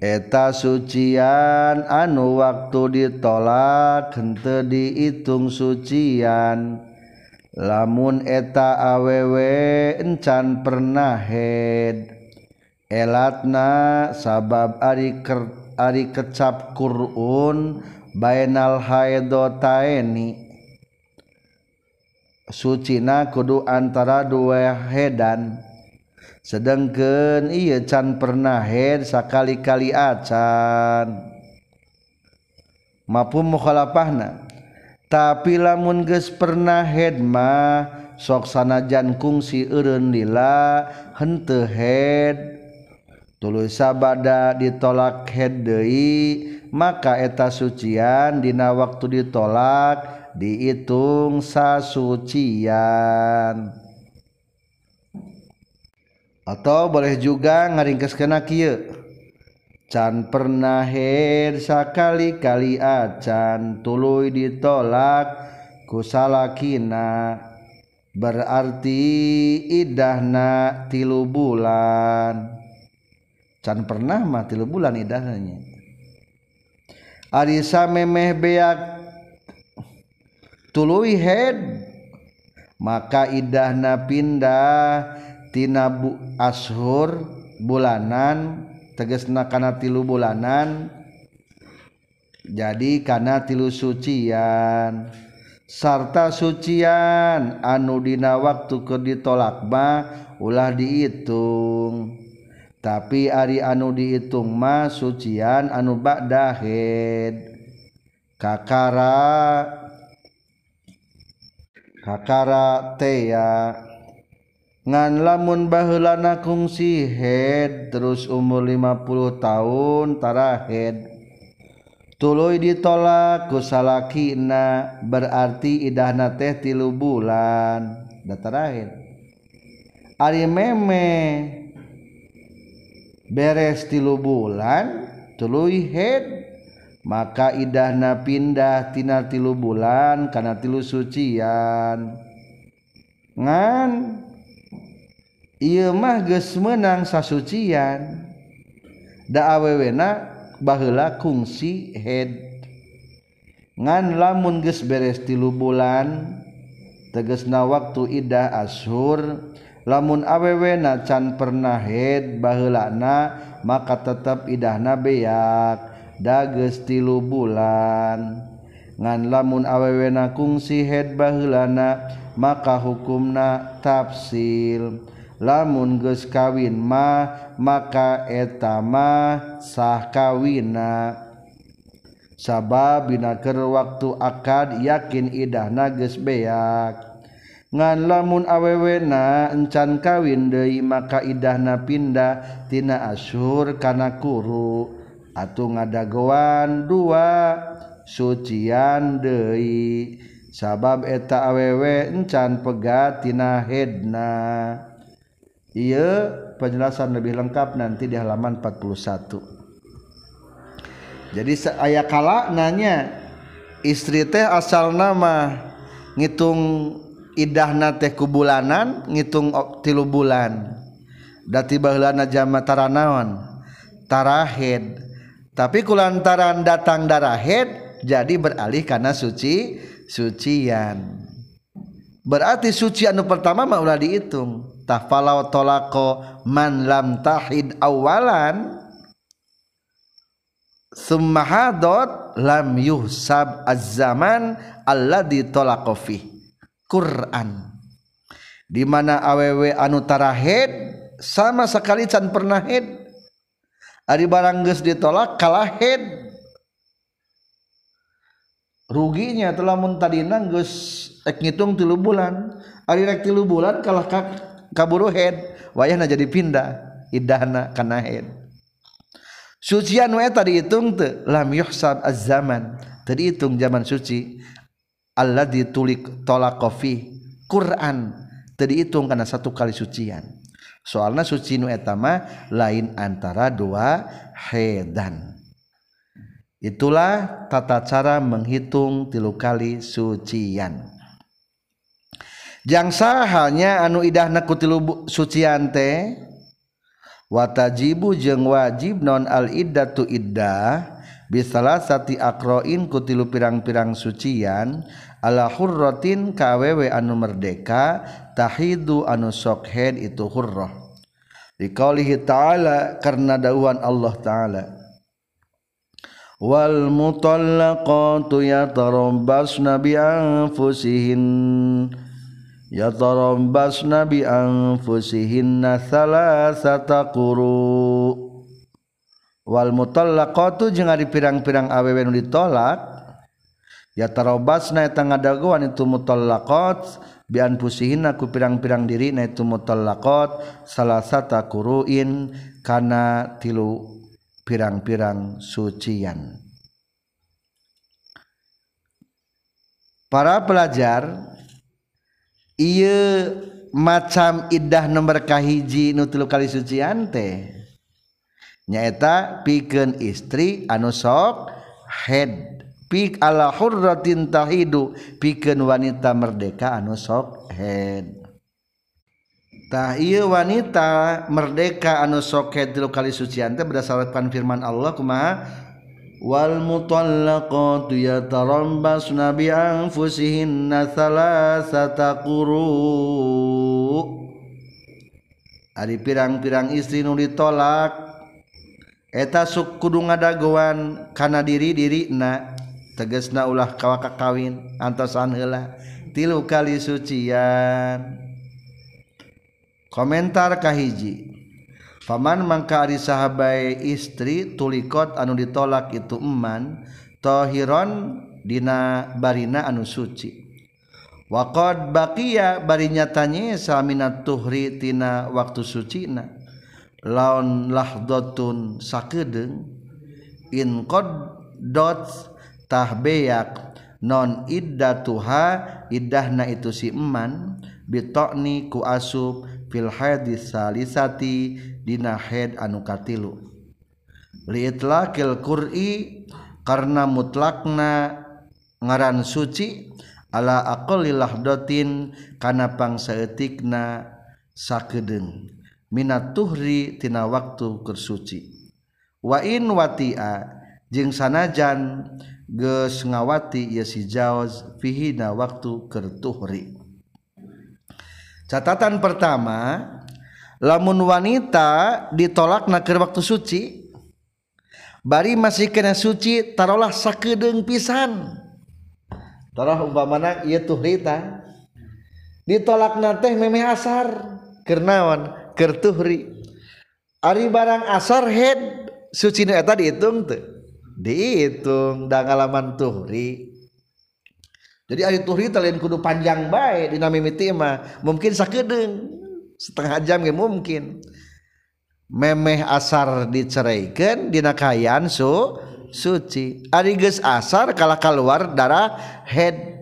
eta sucian anu waktu ditolak hente dihitung sucian. Lamun eta awewe encan pernah head. Elatna sabab ari ker, ari kecap Qurun bainal haidotaini sucina kudu antara dua hedan. sedangkan ia can pernah head sakali-kali acan. Maupun mukhalafahna. Tapi lamun geus pernah head mah sok sanajan kungsi eureun lila henteu head tuluy sabada ditolak head deui maka eta sucian dina waktu ditolak dihitung sasucian. atau boleh juga ngaringkes kena kia can pernah her sakali-kali acan tuluy ditolak kusalakina berarti idahna tilu bulan. Can pernah mah tilu bulan idahnya Arisa memeh beak tuluy head maka idahna pindah. tina bu ashur bulanan tegesna kana tilu bulanan jadi kana tilu sucian. Sarta sucian anu dina waktu ke ditolak ma ulah dihitung tapi ari anu dihitung mah sucian anu ba'dahid kakara kakara teya ngan lamun baheulana kungsi head terus umur 50 tahun tara head. Tuluy ditolak ku salakina berarti idahna teh tilu bulan. Da terakhir ari meme beres tilu bulan tuluy head. Maka idahna pindah tina tilu bulan karena tilu sucian. Ngan mah geus menang sasucian. Da awewena baheula kungsi head. Ngan lamun geus beres tilu bulan tegesna waktu idah ashur lamun awewena can pernah head baheulana maka tetap idahna beak da geus tilu bulan. Ngan lamun awewena kungsi head baheulana maka hukumna tafsil. lamun geus kawin mah maka etama sah kawina sabab binaker waktu akad yakin idah nages beak. Ngan lamun awewena encan kawin deui maka idahna pindah tina asur kana kuru. Atuh ngadagoan dua sucian deui. Sabab eta awewe encan pegat tina hedna. Iya penjelasan lebih lengkap nanti di halaman 41 jadi ayah kala nanya istri teh asal nama ngitung idah teh kubulanan ngitung tilu bulan. Dati baheulana jama taranawan tarahid. Tapi kulantaran datang darahid jadi beralih karena suci sucian. Berarti suci anu pertama mah ulah dihitung tafalau tolako man lam tahid awalan summa hadot lam yuhsab az-zaman alladhi tolako fi Quran. Di mana awewe anu tarahid sama sekali can pernah head ari barang geus ditolak kalah head ruginya telah mun tadina geus rek ngitung 3 bulan. Ari rek 3 bulan kalah kak kaburu head wayahna jadi pindah idahna kana head. Sucian we tadi hitung teu lam yuhsab az zaman tadi hitung zaman suci. Allah ditulik tolak kofi Quran. Tadi hitung karena satu kali sucian. Soalnya suci nu etama lain antara dua hedan. Itulah tata cara menghitung tilu kali sucian. Jangsa halnya anu idah nakutilu suciante watajibu jeng wajib non al iddatu iddah bisalah sati akroin kutilu pirang-pirang sucian ala hurratin kawewe anu merdeka tahidu anu sokhed itu hurrah Dikaulihi ta'ala karena dauan Allah ta'ala. Wal mutallaqatu yatarabbasna bi anfusihin ya tarabbas nabi anfusihinna salasata quru. Wal mutallaqatu jeung ari pirang-pirang awewe nu ditolak ya tarabbasna eta ngadaguan itu mutallaqat bi anfusihinna ku pirang-pirang diri na itu mutallaqat salasata quruin kana tilu pirang-pirang sucian. Para pelajar Iye macam iddah nomor kahiji nutlu kali sucian teh. Nyaeta pikeun istri anu sok head. Pik ala hurratin tahidu pikeun wanita merdeka anu sok head. Tah ieu wanita merdeka anu sok head kali sucian teh berdasarkan firman Allah kumaha? wal mutallaqatu yatarabbasna bi anfusihinna thalathata quru. Ari pirang-pirang istri nu ditolak. Eta suk kudu ngadagoan kana diri-dirina. Tegesna ulah kawaka kawin antosan heula tilu kali sucian. Komentar kahiji Paman mangka ari sahabai istri tulikot anu ditolak itu eman tohiron dina barina anu suci. Waqad baqiya bari nyatanye saminat tuhri tina waktu sucina. Laun lahdotun sakedeung in qad dot tahbeyak non iddatuha iddahna itu si eman bitokni ku asub filhadisalisati dina haid anu katilu. Liitlaqil qur'i karena mutlakna ngaran suci ala aqalli lahdatin kana pangsaeutikna sakedeung. Minat tuhri tina waktu kersuci. Wa in watia jeung sanajan geus ngawati ieu si jaoz fihina waktu kertuhri catatan pertama lamun wanita ditolak nakir waktu suci bari masih kena suci taruhlah sakedeng pisan. Umpamana ieu tuhrita ditolak teh memeh asar kernawan kertuhri ari barang asar head suci eta dihitung tuh dihitung da ngalaman tuhri jadi ari tuhrita lain kudu panjang baik dina mimiti mah. Mungkin sakedeung. Setengah jam ge mungkin. Memeh asar diceraikan dina kayan su suci. Ari geus asar kala keluar darah head.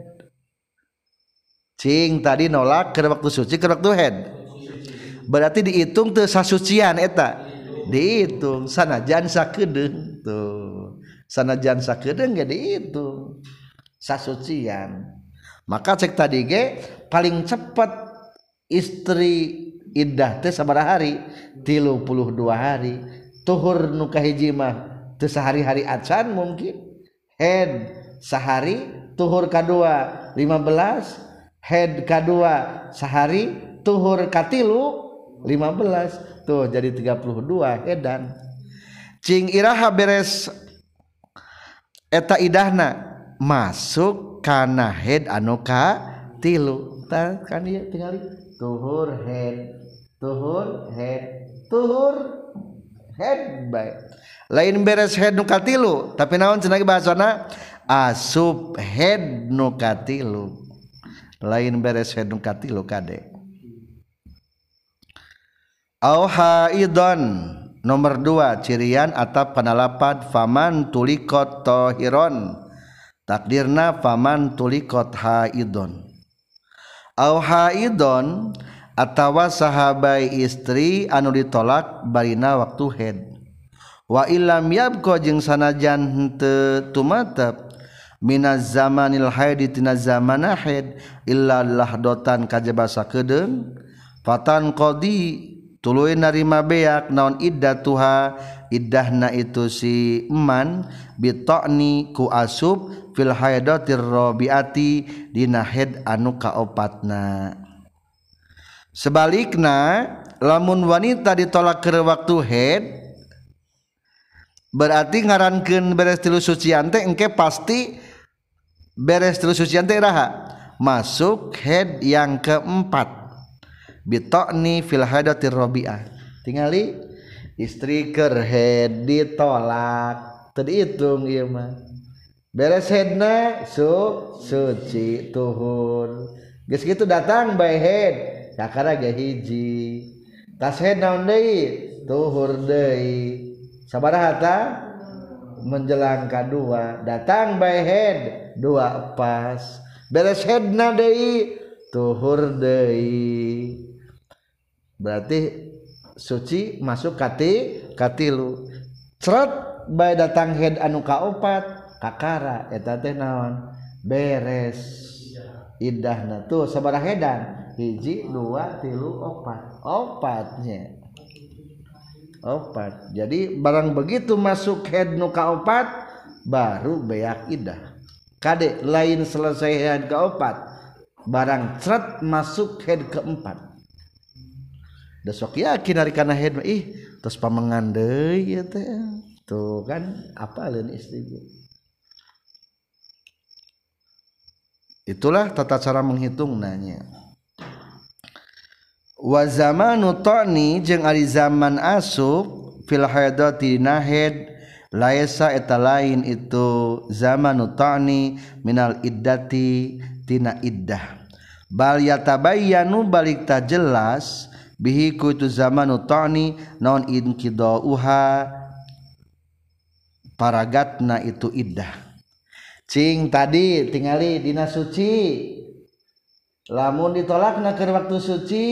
Cing tadi nolak ke waktu suci ke waktu head. Berarti dihitung teu sasucian eta? Dihitung sanajan sakedeung tuh. Sanajan sakedeung ge dihitung sasucian. Maka cek tadi ge paling cepat istri iddah teh sabaraha hari 32 hari. Tuhur nu kahiji mah teh sahari-hari acan mungkin. Head sehari tuhur kadua 15 head kadua sehari tuhur katilu 15 tuh jadi 32 hedan cing iraha beres eta idahna. Masuk karena head anu ka tilu. Kan dia tinggal tuhur head. Tuhur head. Tuhur head baik. Lain beres head nukatilu tapi naon cenah bahasana? Asub head nukatilu lain beres head nukatilu kade au haidon nomor dua cirian atap penalapat faman tulikot tohiron takdirna faman tulikot haidon. Au haidon atawa sahabai istri anu ditolak barina waktu head. Wa ilam yabqa jeung sanajan henteu tumatep minaz zamanil haid tina zamana haid illa lahdotan kajaba sakedeung fatan qadi tuluy narima beak naon iddatuha iddahna itu si eman bitokni ku asub fil haidatir rabiati dina anu kaopatna. Sebalikna lamun wanita ditolak ke waktu haid berarti ngarankeun beres tilu sucian teh engke pasti beres tilu sucian teh raha. Masuk head yang keempat. Bitokni fil hadatir rabi'ah tingali istri ker head ditolak. Tadi hitung ieu mah. Beres headna su suci tuhur geus kitu datang by head kakara ge hiji. Tas head naon deui? Tuhur deui. Sabaraha menjelang kedua datang by head dua pas. Beres headna deui? Tuhur deui. Berarti suci masuk kati katilu. Ceret by datang head anu kaopat kakara eta teh naon? Beres. Idahna tuh sabaraha hedan. Hiji dua tilu opat. Opatnya. Opat. Jadi barang begitu masuk head nu kaopat baru beak idah. Kade lain selesai head keopat barang ceret masuk head keempat desok yakin dari kana head ih terus pamengan deui ya teh. Tuh kan apa lain istri itulah tata cara menghitung nanya. Wa zamanni jeung ari zaman asub filhadotinahed laesa eta lain itu zaman nutani minal iddatitina iddah. Bal yatabayyanu balik ta jelas bihi ku itu zamanu ta'ni naon inkidauha paragatna itu iddah. Cing tadi tingali dina suci. Lamun ditolak na ke waktu suci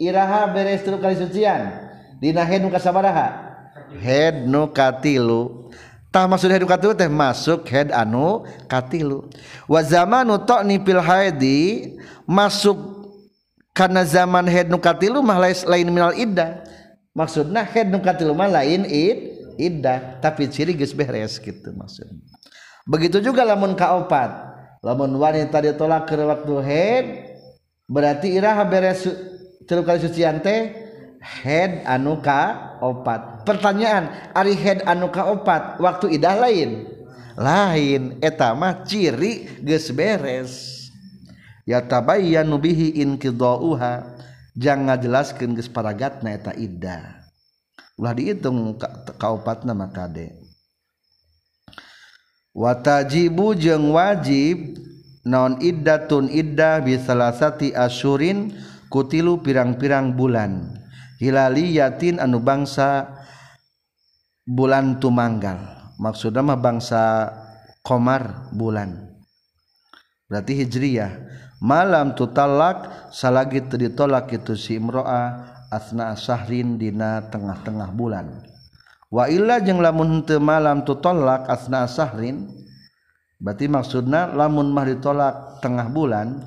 iraha beres tilu kali sucian. Dina head nu kasabaraha? Head nu katilu. Tah maksud head katilu teh masuk head anu katilu. Wa zamanu ta'ni fil haidi masuk karena zaman head nu katilu mah lain minal iddah. Maksudna head nu katilu mah lain id iddah. Tapi ciri geus beres gitu maksudnya. Begitu juga lamun kaopat. Lamun wanita ditolak ke waktu head berarti Iraha beres tilu kali sucian head anuka opat pertanyaan Ari head anuka opat waktu idah lain? Lain. Etama ciri ges beres ya tabayyan nubihi inqidauha jangan jelaskeun geus paragatna eta iddah ulah dihitung kaopatna maka de watajibu jeung wajib naon iddatun iddah bisalasati asyurin kutilu pirang-pirang bulan. Hilaliyatin anu bangsa bulan tumanggal. Maksudnya mah bangsa komar bulan. Berarti hijriyah. malam tutalak salagi ditolak itu si imro'ah asna syahrin dina tengah-tengah bulan. Wa illa jeung lamun teu malam tutolak asna syahrin berarti maksudna lamun mah ditolak tengah bulan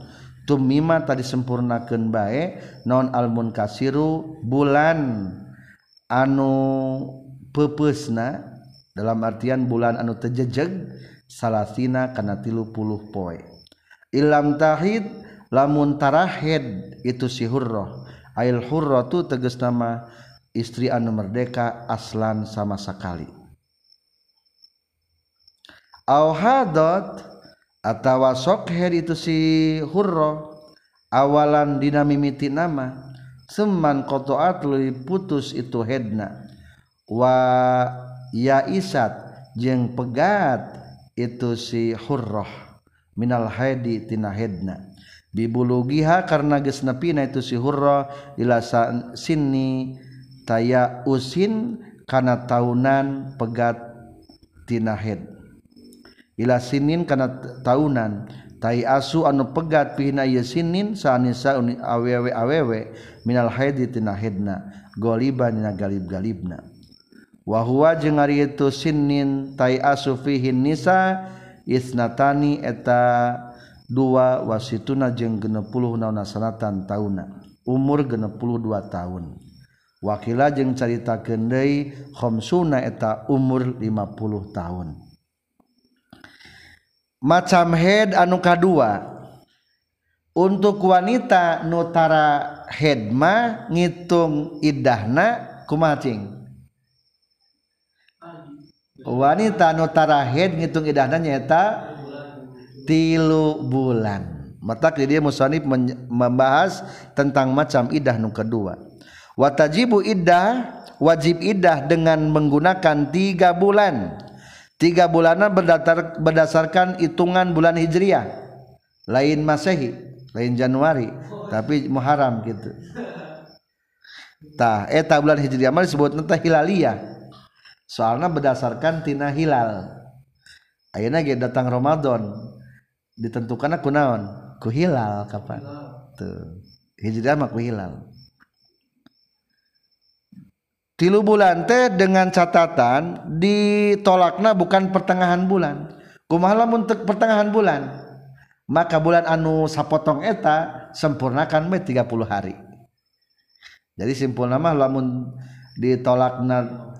tumima tadi sempurnakeun bae non almun kasiru bulan anu pepeusna dalam artian bulan anu tejejeg salasina kana 30 poe. Ilam tahid lamun tarahed itu si hurroh ail hurroh tu tegas nama istri anu merdeka aslan sama sekali. Hadot atawa sokher itu si hurro awalan dina mimiti nama seman kotoat lu putus itu hedna. Wa ya isat jeng pegat itu si hurroh minal haidi tina hedna. Bibulugiha karena geus nepina itu si hurra ila sinni taya usin kana taunan pegat tina hed. Ila sinin kana taunan tai asu anu pegat pihina ye sinin saanisa awewe-awewe minal haidi tina hedna goliban dina galib-galibna. Wa huwa jeung ari itu sinin tai asu fihin nisa isnatani eta dua wasituna jeung genepuluh nauna sanatan tauna. Umur genepuluh dua tahun. Wakila jeung carita kendai khomsuna eta umur 50 tahun. Macam head anu kadua untuk wanita nutara headma ngitung idahna kumacing wanita nutara head ngitung idahna nyata tilu bulan. Mata dia musanif membahas tentang macam idah nu kedua. Watajibu iddah wajib idah dengan menggunakan tiga bulan. Tiga bulanan berdasar, berdasarkan hitungan bulan hijriah. Lain masehi lain Januari tapi Muharram gitu. Tah eta bulan hijriah mah disebut nanti hilaliyah soalnya berdasarkan tina hilal. Ayeuna ge datang Ramadan ditentukan aku naon? Ku hilal kapan? Tuh. Hijriah mah ku hilal. Tilu bulan teh dengan catatan ditolakna bukan pertengahan bulan. Kumaha lamun pertengahan bulan? Maka bulan anu sapotong eta sempurnakan me 30 hari. Jadi simpul nama lamun ditolakna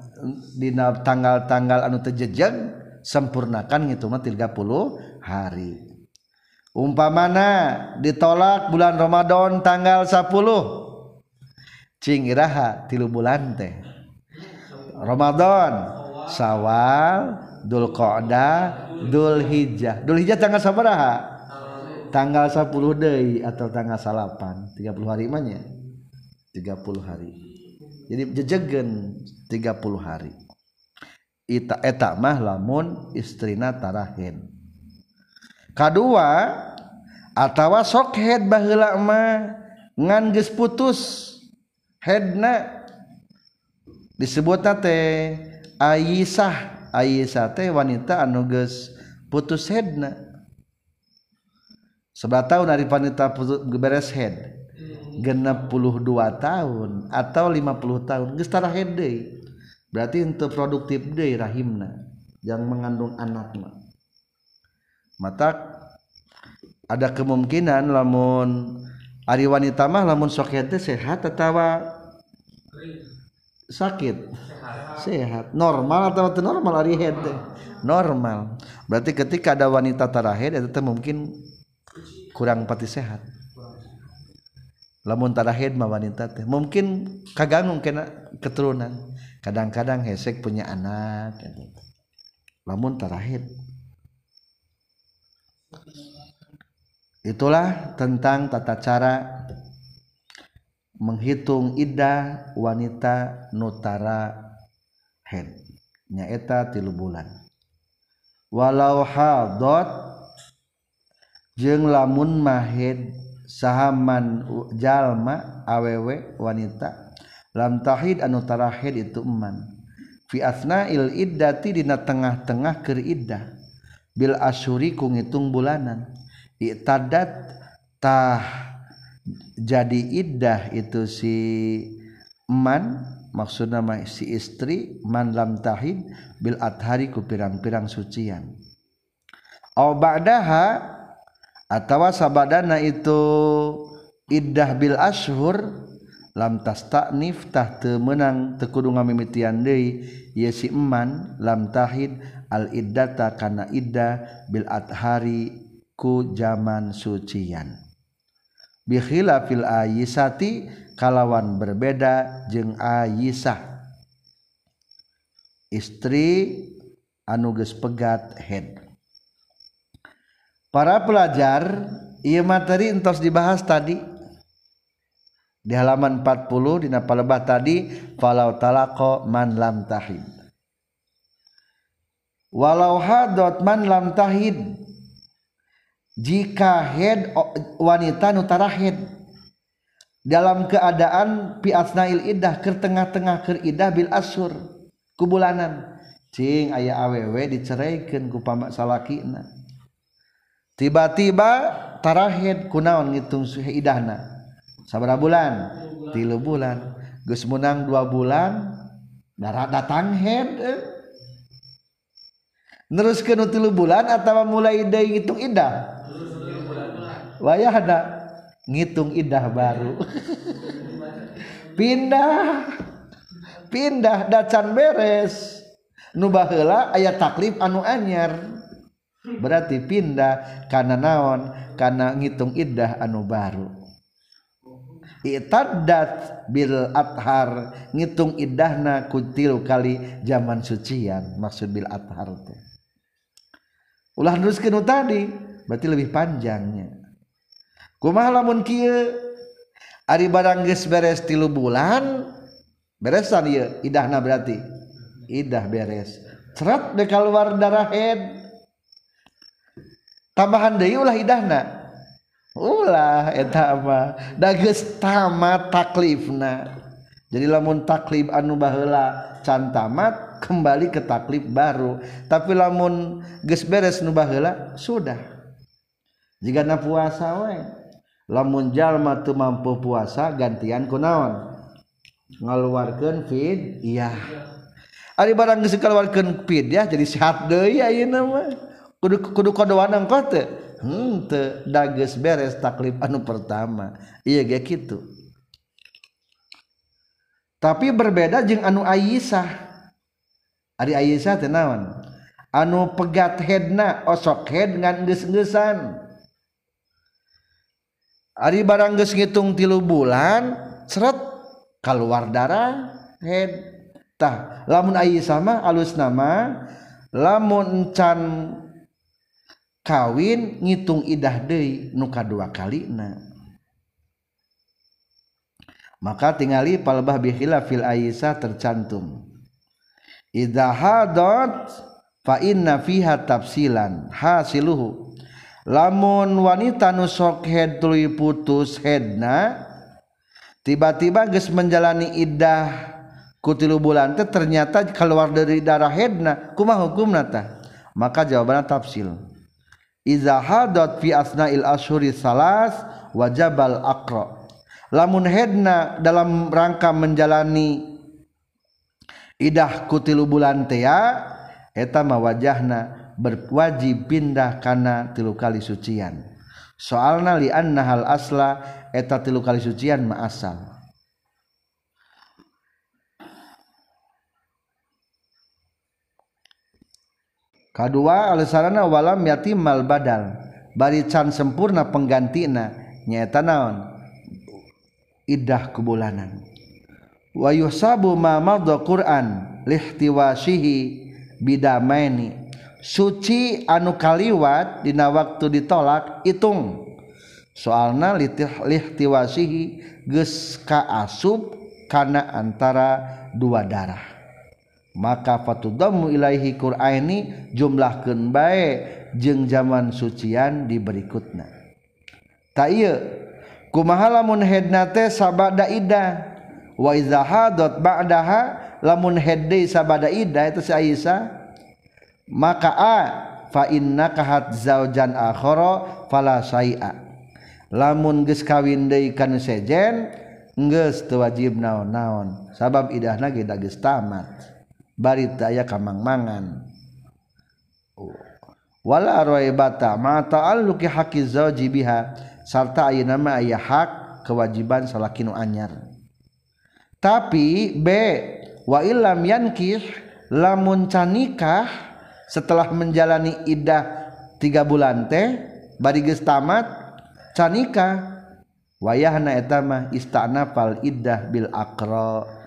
dina tanggal-tanggal anu tejejeg sempurnakan gitu mah 30 hari. Umpamana ditolak bulan Ramadan tanggal 10 cing iraha tilu bulan teh. Ramadan Sawal Dul Qa'dah Dul Hijjah Dul Hijjah tanggal sabaraha tanggal 10 deui atau tanggal 8 30 hari mah 30 hari jadi jejegen 30 hari. Ita, eta mah lamun istrina tarahin kedua atawa sok head baheula mah ngan geus putus headna disebutna teh Aisyah. Aisyah teh wanita anu geus putus headna. Sebelah tahun dari wanita beres head. Genap puluh dua tahun atau lima puluh tahun geus tara head deui. Berarti untuk produktif deui rahimna yang mengandung anak mah mata ada kemungkinan lamun Ari wanita mah lamun sok sehat atau sakit? Sehat. Normal atau normal ari head normal. Berarti ketika ada wanita tarahed itu mungkin kurang pati sehat lamun tarahed mah wanita teh mungkin kaganggu kena keturunan. Kadang-kadang hesek punya anak gitu. lamun tarahed itulah tentang tata cara menghitung iddah wanita nutara head nyaeta tilu bulan. Walau hadot jeng lamun mahid sahaman jalma awewe wanita lam tahid anu tarahid itu eman. Fi asnail iddati dina tengah-tengah keur iddah bil asyuri ku ngitung bulanan. I'tadat tah jadi iddah itu si man maksud nama si istri man lam tahid bil athari ku pirang-pirang sucian. Aw ba'daha atawa sabadana itu iddah bil ashur lam tastanif tah teu meunang teu kudu ngamimitian deui ye si eman lam tahid al iddata kana iddah bil athari ku zaman sucian. Bikhila fil ayisati kalawan berbeda jeung ayisah. Istri anuges pegat head para pelajar ia materi entos dibahas tadi. Di halaman 40 di napalebah tadi falau talaqo man lam tahid. Walau hadot man lam tahid. Jika head wanita nutara head. Dalam keadaan piasnail iddah ke tengah-tengah ke iddah bil asur kubulanan. Cing ayah awewe diceraikan ku pamak salakina tiba-tibatarahin kunaon ngitung Suhidahna sabara bulan? Tilu bulan. Gus menang dua bulan darah datang head eh. terus ke tilu bulan atau mulai dari ngitung idah? Wayah ada ngitung idah baru. [laughs] Pindah pindah dacan beres. Nubahela ayat taklif anu anyar. berarti pindah karena naon? Karena ngitung iddah anu baru. Itadat bil athar. Ngitung iddahna kutilu kali zaman sucian. Maksud bil athar teh. Ulah nuskeun tadi berarti lebih panjangnya. Kumaha lamun kieu? Ari barang geus beres tilu bulan beresan ieu. Idahna berarti idah beres. Cerat deh keluar darah head. tambahan deui ulah idahna ulah eta mah. Da geus tamat taklifna. Jadi lamun taklif anu baheula can tamat kembali ke taklif baru. Tapi lamun geus beres nu baheula sudah. Jika na puasa we lamun jalma teu mampu puasa gantian kunaon ngaluarkeun fid iya. Ari barang geus ngaluarkeun fid ya jadi sehat deui iya, ayeuna mah. kudu kudu kodoan engkau teh? Hmm, te dages beres taklif anu pertama. Iya kayak gitu tapi berbeda jeng anu Aisyah Ari Aisyah tenawan anu pegat headna osok head ngan ges-gesan Ari barang geus ngitung tilu bulan seret keluar darah head. Tah lamun Aisyah mah alus nama lamun can kawin ngitung idah deui nu kadua kalina. Maka tinggali palbah bihila fil Aisah tercantum. Idza hadat fa inna fiha tafsilan hasiluhu. Lamun wanita nu sok head tuluy putus headna tiba-tiba geus menjalani iddah kutilu bulan teh ternyata keluar dari darah headna kumaha hukumna tah? Maka jawabannya tafsil iza hadat fi asnail ashuri salas wajabal akro lamun hedna dalam rangka menjalani idah kutilu bulan tea eta wajahna berwajib pindah kana tilu kali sucian. Soalna li annahal asla eta tilu kali sucian ma asal. kedua alasanana walam yati mal badal barican sempurna penggantina nyaeta naon? Idah kebulanan wa yusabu ma madha Qur'an lihtiwasihi bidamaini. Suci anu kaliwat dina waktu ditolak hitung soalna lihtiwasihi geus kaasup kana antara dua darah. maka fatudammu ilaihi Quraini jumlah kenbae jeung zaman sucian di berikutna. Tak iya kumaha lamun hedna teh sabada ida? Wa iza hadat ba'daha lamun hedde sabada ida itu si Aisyah? Maka a fa inna kahat zaujan akhara fala sai'a lamun geus kawin deui kana sejen geus teu wajib naon-naon. Sabab idahna geus tamat. Bari teu aya kamangmangan. Wala raibata ma ta'alluqi haqqi zauji biha. Sarta aya nama aya hak kewajiban salakinu anyar. Tapi B wa illam yankih lamun canikah setelah menjalani idah tiga bulan teh bari geus tamat canikah wayahna eta mah istanafal iddah bil aqra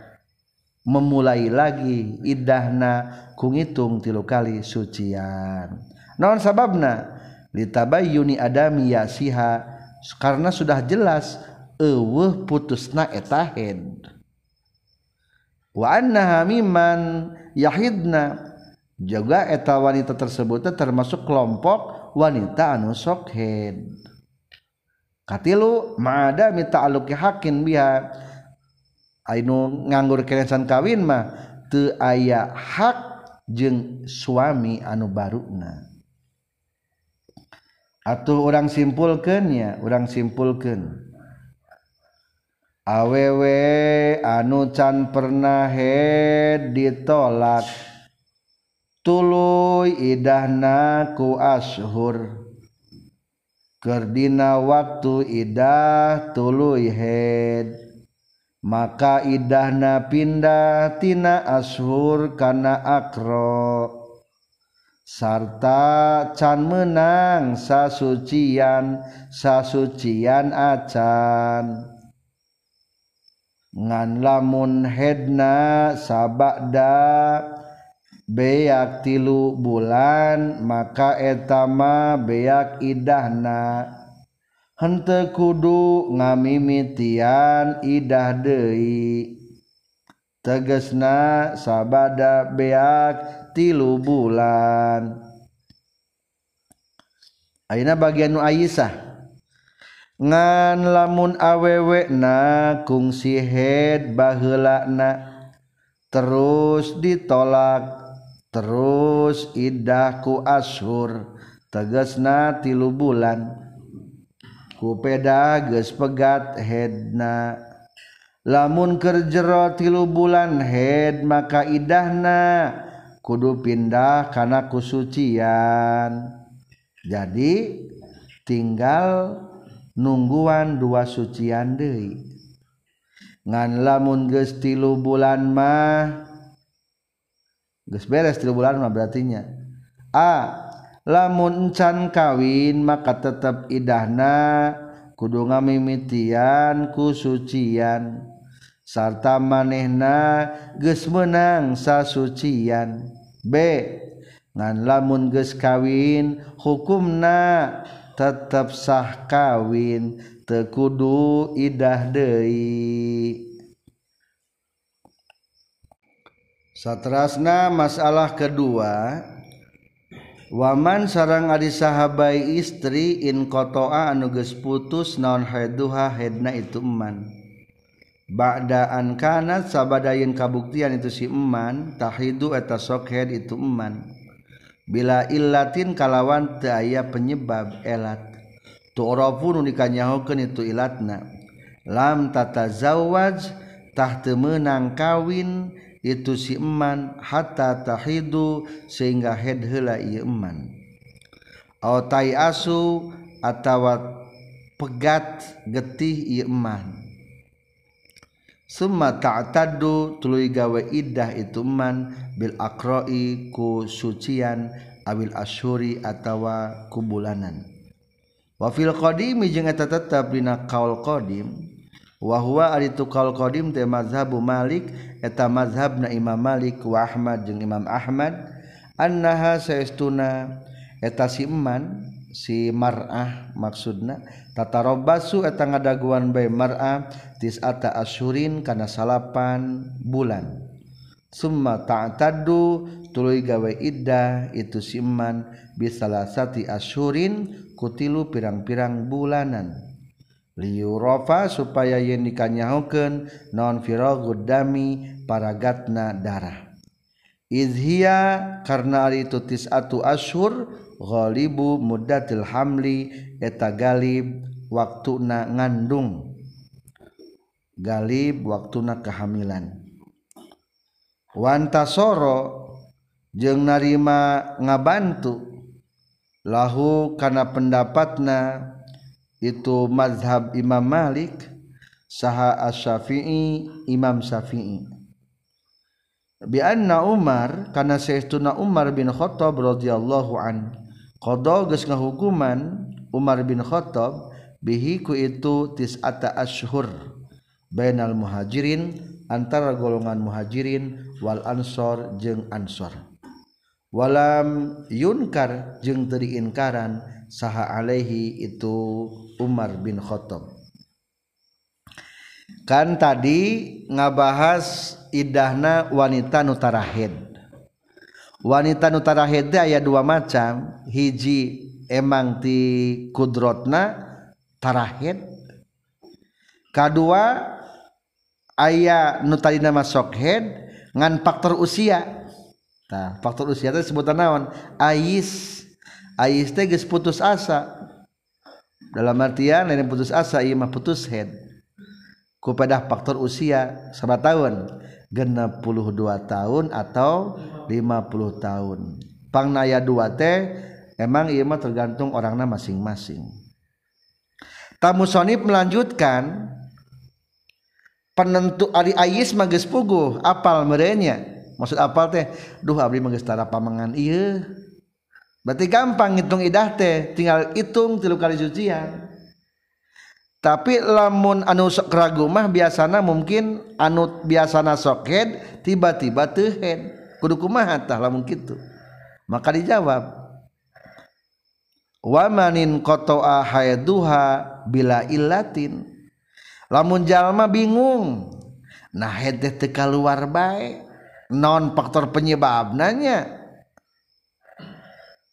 memulai lagi idahna ku ngitung tilu kali sucian. Naon sababna? Litabayyuni adami yasiha karena sudah jelas eueuh putusna eta haid wa annaha mimman yahidna juga eta wanita tersebut termasuk kelompok wanita anu sok haid katilu ma'adami ta'alluqi hakin biha Ainu nganggur keresan kawin mah teu aya hak jeung suami anu baruna. Atuh orang simpulkeun ya, orang simpulkeun. Awewe anu can pernah head ditolak tuluy idahna ku ashur Kerdina waktu idah tuluy head maka idahna pindatina ashur kana akro. Sarta can menang sasucian sasucian acan. Ngan lamun hedna sabakda beak tilu bulan maka etama beak idahna. hente kudu ngamimitian idah deui. Tegesna sabada beak tilu bulan. Ayeuna bagian nu Aisyah ngan lamun awewe na kungsi head baheula na terus ditolak terus idah ku ashur tegesna tilu bulan. kupeda geus pegat headna lamun keur jero tilu bulan head maka idahna. Kudu pindah kana kusucian. Jadi tinggal nungguan dua sucian deui. Ngan lamun geus tilu bulan mah geus beres tilu bulan mah berartinya. A lamuncan kawin maka tetap idahna. Kudu ngamimitian kusucian. Sarta manehna geus meunang sasucian. B. Ngan lamun geus kawin hukumna tetap sah kawin. Teu kudu idah deui. Satrasna masalah kedua Waman sarang adi sahabai istri in kotoa anuges putus naon haiduha hedna itu eman. Ba'daan kanat sabadayin kabuktian itu si eman tahidu eta sokhed itu eman. Bila illatin kalawan teu aya penyebab elat. Tu'rafu nu dikanyahokeun itu ilatna. Lam tatazawwaj tah teu kawin itu si eman hatta tahidu sehingga head heula ieu eman. Au tai asu atawa pegat getih ieu eman. Summa ta'taddu tuluy gawe iddah itu eman bil aqra'i ku sucian awil asyuri atawa ku bulanan wa fil qadim jeung eta tetep dina qaul qadim wahwa ari tukal qadim teh mazhabu Malik eta mazhabna Imam Malik wa Ahmad jeung Imam Ahmad. Annaha saestuna eta si eman si mar'ah maksudna tatarobasu eta ngadaguan bae mar'ah tis'ata asyurin kana salapan bulan. Summa ta'taddu tuluy gawe iddah itu si eman bisalasati asyurin kutilu pirang-pirang bulanan. liurofa supaya yen dikanyahukeun non firagud dami paragatna darah. Izhia karena ari itu tisatu ashur ghalibu muddatil hamli eta galib waktuna ngandung. Galib waktuna kehamilan. Wantasoro jeung narima ngabantu lahu kana pendapatna itu mazhab Imam Malik saha Asy-Syafi'i Imam Syafi'i. Bi anna Umar kana sayyiduna Umar bin Khattab radhiyallahu an qada geus ngahukuman Umar bin Khattab bihi ku itu tis'ata ashhur bainal muhajirin antara golongan muhajirin wal ansor jeung ansor. walam yunkar jeung teu diinkaran saha alaihi itu Umar bin Khattab. Kan tadi ngabahas idahna wanita nutarahid wanita nutarahid aya dua macam. Hiji emang ti kudrotna tarahid. Kedua ayah nutari nama sokhed ngan faktor usia. Nah faktor usia itu sebutan naon ais Ais teh geus putus asa. Dalam artian lain putus asa ieu mah putus head. Ku pada faktor usia sabaraha tahun? 62 tahun atau 50 tahun. Pangnaya dua teh emang ieu mah tergantung orangna masing-masing. Tamu sonip melanjutkan penentu ari ais mah geus puguh apal merenya. maksud apal teh? Duh abdi mengestara pamangan iya berarti gampang ngitung idah teh tinggal hitung tilu kali cucian tapi lamun anu sok ragu mah biasana mungkin anu biasana sok head tiba-tiba teu head. Kudu kumaha tah lamun kitu? Maka dijawab wamanin kotoa hayduha bila ilatin lamun jalma bingung. Nah head teh teu keluar baik non faktor penyebabnanya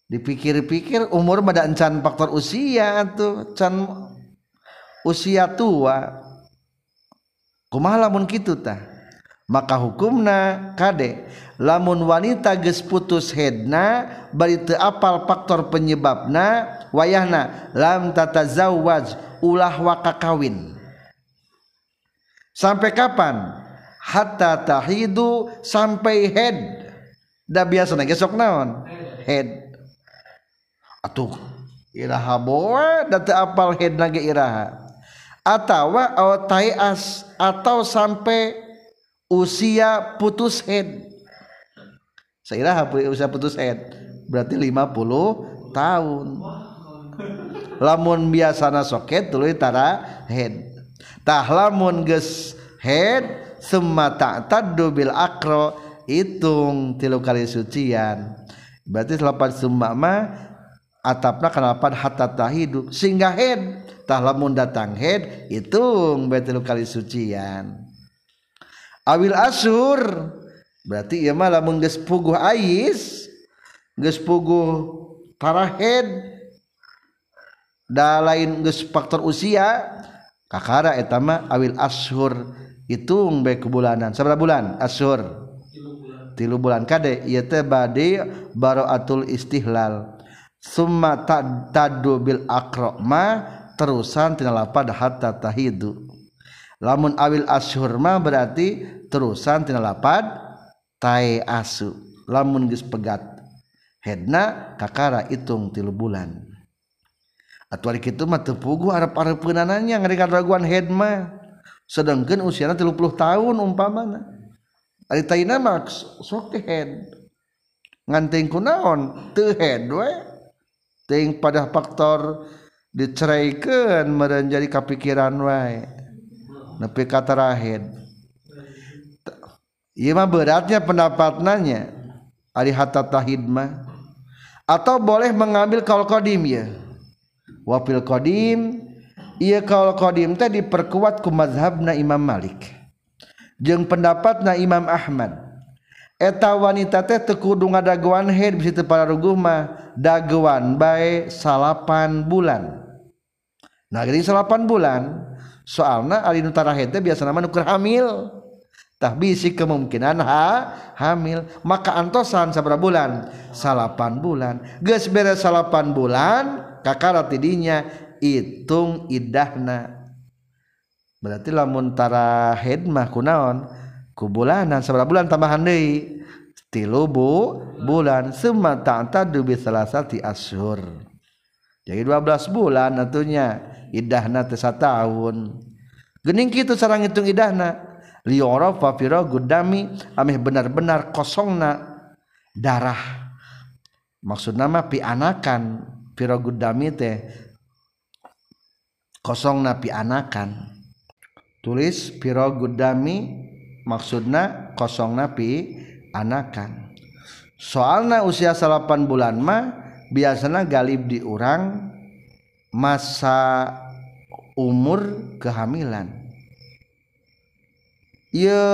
dipikir-pikir umur pada encan faktor usia tuh can usia tua. Kumaha lamun kitu tah? Maka hukumna kade lamun wanita geus putus hedna bari teu apal faktor penyebabna wayahna lam tatazawwaj ulah waka kawin sampai kapan hatta tahidu sampai head. Da biasa gesok naon? Head. Atuh iraha boe da teu apal headna ge iraha. Atawa aw taias atau sampai usia putus head. Sairaha usia putus head. Berarti 50 tahun. Lamun biasana soket tuluy tara head. Tah lamun geus head summa ta'taddu bil akro hitung tilu kali sucian. Berarti lapan summa ma atapna kana lapan hatta tahidu. Sehingga head tah lamun datang head hitung bae tilu kali sucian. Awil asur berarti ieu mah lamun geus puguh ais geus puguh parahed da lain geus faktor usia kakara etama awil ashur hitung baik kebulanan. Seberapa bulan? Ashur tilu bulan. Kade ieu teh bade baraatul istihlal. Summa tadu bil aqra ma terusan tina lapad hatta tahidu. Lamun awil ashur ma berarti terusan tina lapad tai asu. Lamun geus pegat hedna kakara hitung tilu bulan. Atuh kitu mah teu puguh arep-arepeunananya ngari raguan head mah sedangkeun usiana 30 tahun umpamana ari taina mah sok teh head. Ngan teuing kunaon teu head we. Teuing pada faktor diceraikan meureun jadi kapikiran wae nepi ka tarahed ieu mah beratnya pendapatnanya. Ari hatta tahid mah. Atau boleh mengambil kaul qadim ya. Wafil qadim ia kaul qadim teh diperkuat ku mazhabna Imam Malik. Jeung pendapatna Imam Ahmad. Eta wanita teh teu kudu ngadaguan haid bisi teu pararuguh mah daguan bae salapan bulan. Nah jadi salapan bulan soalna ari nu tara haid teh biasana mah nu keur hamil. Tah bisi kemungkinan ha hamil. Maka antosan sabar bulan salapan bulan. Geus beres salapan bulan kakara tidinya hitung idahna. Berarti lamun tara head mah kunaon? Ku bulanan bulan tambahan deui. Tilu bu bulan summa ta'tadu bi salasati asyhur jadi 12 bulan atunya idahna teh tahun geuning kitu sareng ngitung idahna? Liorofa gudami ameh benar-benar kosongna darah. Maksud nama pi anakan gudami teh kosong pi anakan tulis gudami maksudna kosong pi anakan soalna usia 8 bulan mah biasanya galib diurang masa umur kehamilan.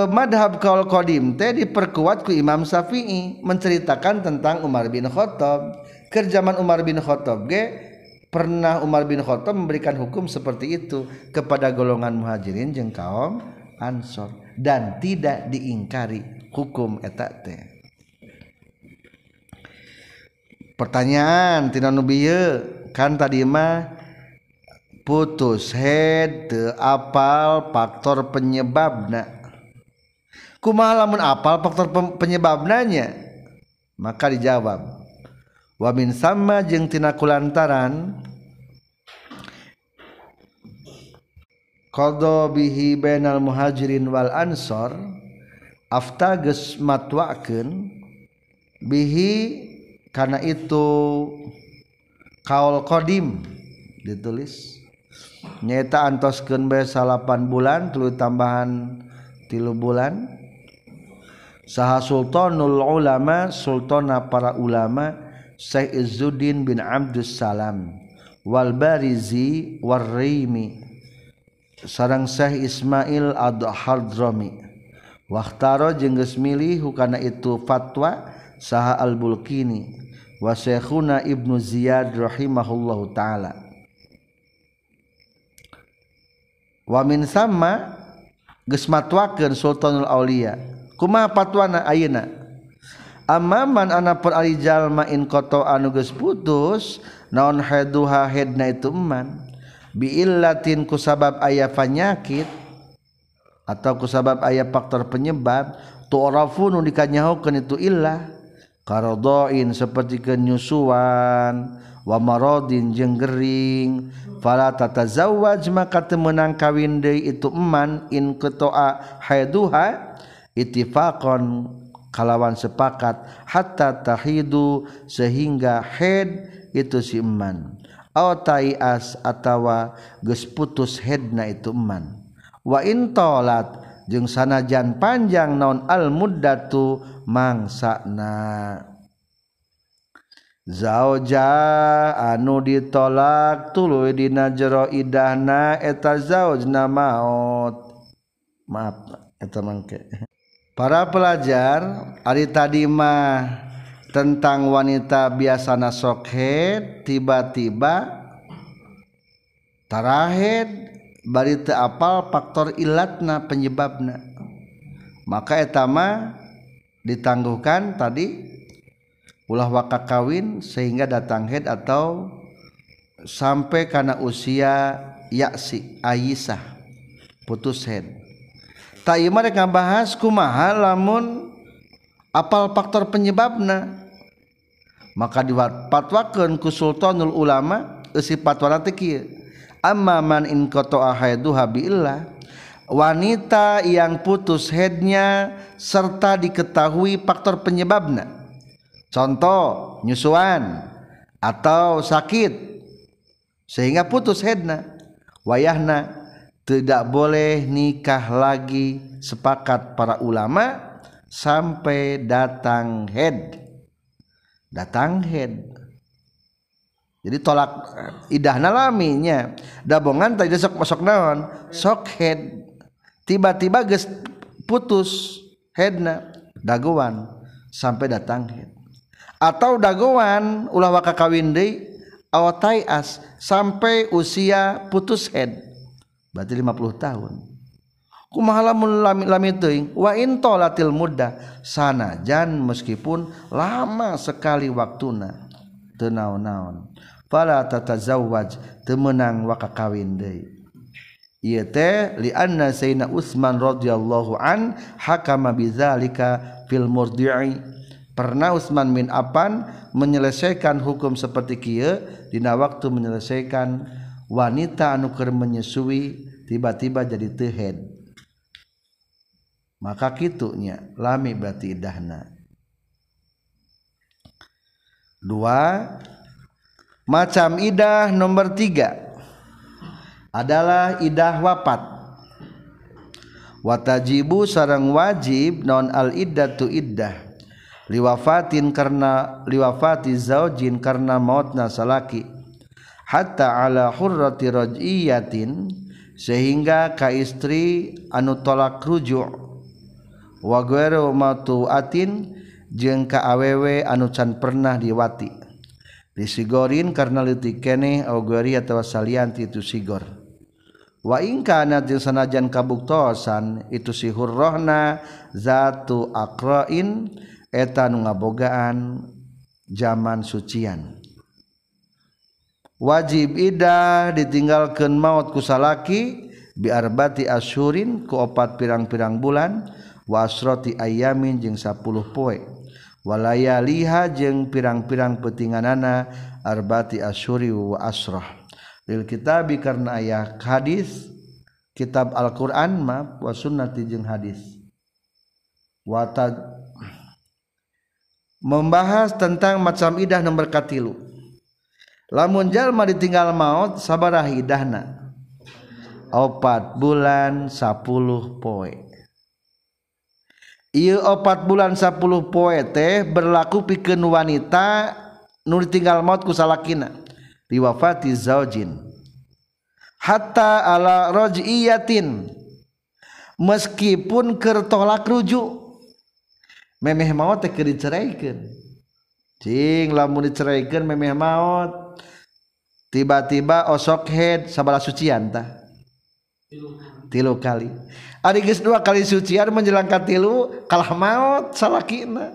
Madhab kaol Qdim teh diperkuatku Imam Syafi'i menceritakan tentang Umar bin Khattab. Kerjaman Umar bin Khattab ge pernah Umar bin Khattab memberikan hukum seperti itu kepada golongan muhajirin jeung kaum Ansor dan tidak diingkari hukum etak teh. Pertanyaan tidak nubiye kan tadi mah putus head apal faktor penyebabna. Kumaha lamun apal faktor penyebabnanya? Maka dijawab wamin sama jeung tina kulantaran qadha bihi bainal muhajirin wal ansor afta geus matwakeun bihi karena itu kaul qadim ditulis nyata antoskeun bae 8 bulan tilu tambahan tilu bulan saha sultanul ulama sultana para ulama Syekh Izzuddin bin Abdus Salam wal Barizi warrimi sarang Syekh Ismail Ad-Hadrami Waktaro jeung geus milih hukana itu fatwa saha Al-Bulqini wa Syekhuna Ibnu Ziyad rahimahullahu taala. Wa min sama geus matwakeun Sultanul Aulia. Kumaha patwana ayeuna? Amaman ana per ari jalma in koto anu geus putus naon haduha hedna itu eman? Bi illatin ku sabab aya penyakit atau ku sabab aya faktor penyebab tu'rafu nu dikanyahokeun itu illah karodoin seperti kenyusuan wa maradin jeung gering. Fala tatazawwaj maka teu meunang kawin deui itu eman in qata'a haiduha ittifaqan kalawan sepakat hatta tahidu sehingga head itu si eman. Aw taias atawa geus putus headna itu eman. Wa in talat jeung sanajan panjang naon al muddatu mangsana zauja anu ditolak tuluy dina jero idahna eta zaujna maut maaf eta mangke para pelajar Ari tadimah tentang wanita biasana sokhe tiba-tiba tarahed barita apal faktor ilatna penyebabna. Maka etama ditangguhkan tadi ulah waka kawin sehingga datang head atau sampai karena usia yaksi Aisyah putus head Ta ieu ngabahas kumaha lamun apal faktor penyebabna. Maka dipatwakeun ku sultanul ulama eusi patwana teh kieu. Amma man in qata'a haiduha biillah wanita yang putus headnya serta diketahui faktor penyebabna. Contoh nyusuan atau sakit sehingga putus headna. Wayahna tidak boleh nikah lagi sepakat para ulama sampai datang head. Datang head. Jadi tolak idah nalaminya. Dabongan tadi sok masuk naon? Sok head. Tiba-tiba ges putus headna. Dagoan sampai datang head. Atau dagoan ulah waka kawin deui awatai as sampai usia putus head berarti 50 tahun. Kumaha lamun lami teuing wa in talatil muddah sanajan meskipun lama sekali waktuna teu naon-naon. Fala tatazawwaj teu meunang waka kawin deui. Ieu teh li anna sayyidina Utsman radhiyallahu an hakama bidzalika fil murdi'i. Pernah Utsman bin Affan menyelesaikan hukum seperti kieu dina waktu menyelesaikan wanita anu keur menyusui tiba-tiba jadi tehead maka kitunya lami berarti idahna. Dua macam idah nomor tiga adalah idah wafat. Watajibu sarang wajib non al iddatu iddah. Liwafatin karena liwafati zaujin karena mautna salaki. Hatta ala hurrati raj'iyatin sehingga ka istri anu tolak rujuk. Waguero matuatin jeung ka awewe anu can pernah diwati. Disigorin karena leutik keneh augeri atawa salian itu sigor. Wa in kana sanajan kabuktosan itu si hurrohna zatu aqrain eta nu ngabogaan zaman sucian. Wajib Idah ditinggalkan maut kusalaki biarbati asyurin ke opat pirang-pirang bulan wasroti ayamin jeng 10 poewalaya liha jeng pirang-pirang petinganana arbati asyuri wa asroh lil kitabi karena ayah hadis kitab Al-Qur'an ma wa sunnati jeung hadis. Wata membahas tentang macam idah nomor katilu lamunjallma ditinggal maut sabarah hidahna opat bulan 10 poe. Iu opat bulan 10 poe teh berlaku pikeun wanita nu ditinggal maut ku salakina liwafati zaujin. Hatta ala roj'iyatin. Meskipun kertolak rujuk memeh maut teh keur diceraikan. Cing lamun diceraikan memeh maut. tiba-tiba osok head sabala sucian tah. Tilu kali. Ari geus dua kali sucian menjelang ka tilu kalah maut salakina.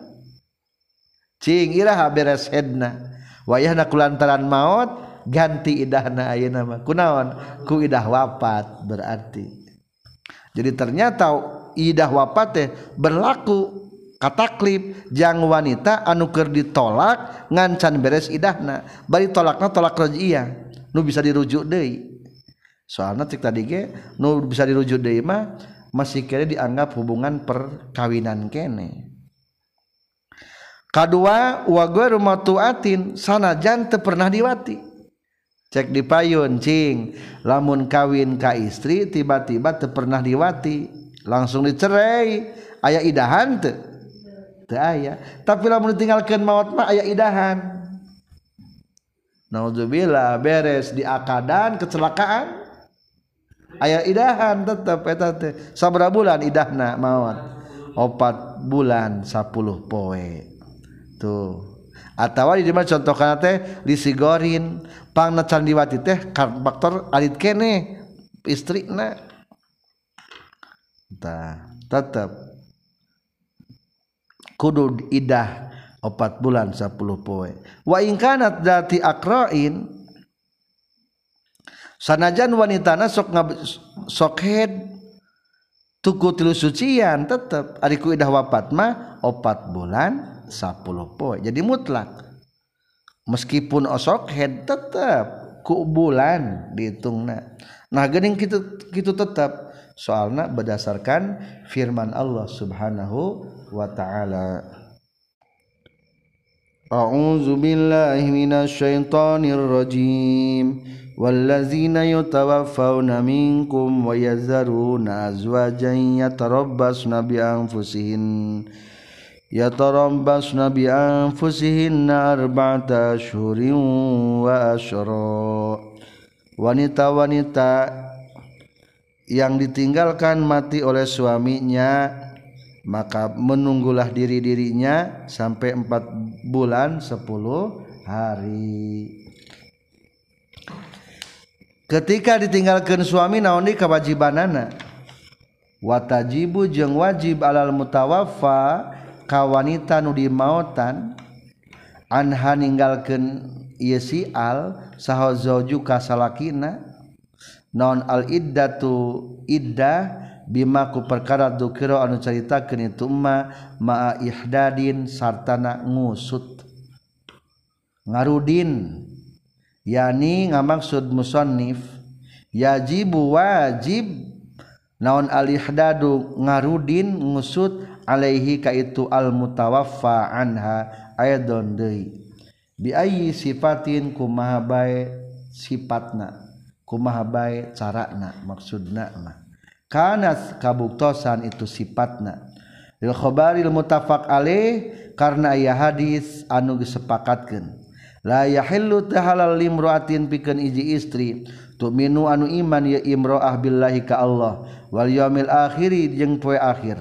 Cing iraha beres headna. Wayahna kulantaran maut ganti idahna ayeuna mah. Kunaon? Ku idah wafat berarti. Jadi ternyata idah wafat teh berlaku. Kataklip jang wanita anu keur ditolak ngancan beres idahna. Bari tolakna tolak raj'iyah nu bisa dirujuk deui. Soalna cek tadi ge nu bisa dirujuk deui mah masih kira dianggap hubungan perkawinan kene. Kadua wa ghairu matuatin sanajan teu pernah diwati. Cek di payun cing. Lamun kawin ka istri tiba-tiba pernah diwati. Langsung dicerai aya idahan teu aya tapi lah meninggalkan maut mah aya idahan. Naudzubillah beres di akadan kecelakaan. Ayah idahan tetap eta teh. Sabra bulan idahna maut. Opat bulan 10 poe. Tuh. Atawa di mana contoh kana teh lisigorin pang candiwati teh faktor alit kene istrina. Tah tetap kudu idah opat bulan 10 poe. Wa in kanat dati akrain sanajan wanita sok sok head tuku tilu sucian tetap ariku idah wafat mah opat bulan 10 poe. Jadi mutlak. Meskipun osok head tetap ku bulan dihitung nah gening gitu gitu tetap soalnya berdasarkan firman Allah Subhanahu wa taala. A'udzu billahi minasyaitonir rajim. Wallazina yatawaffawna minkum wa yazaruna azwajan yatarabbasna bi anfusihin. Yatarabbasna bi anfusihinna arba'ata syurin wa asyra wanita-wanita yang ditinggalkan mati oleh suaminya maka menunggulah diri-dirinya sampai empat bulan sepuluh hari. Ketika ditinggalkan suami naoni kewajibanana? Watajibu jeng wajib alal mutawaffa wanita nudi mautan anha meninggalkan al sahjuka salakina. Non al-iddatu iddah bimaku perkara dukiro anu caritakeun itu ma ma'a ihdadin sartana ngusut. Ngarudin yani ngamaksud musannif yajibu wajib naon alihdadu ngarudin ngusut alaihi ka itu al mutawaffa anha aidon deui. Bi ayyi sifatin kumaha bae sifatna kumaha bae carana maksudna mah. kanas kabuktosan itu sifatna. Lil khabaril mutafaq alaih karena aya hadis anu disepakatkeun. La yahillu tahalal limra'atin pikeun iji istri tu'minu anu iman ya imra'ah billahi ka Allah wal yaumil akhiri jeung poe akhir.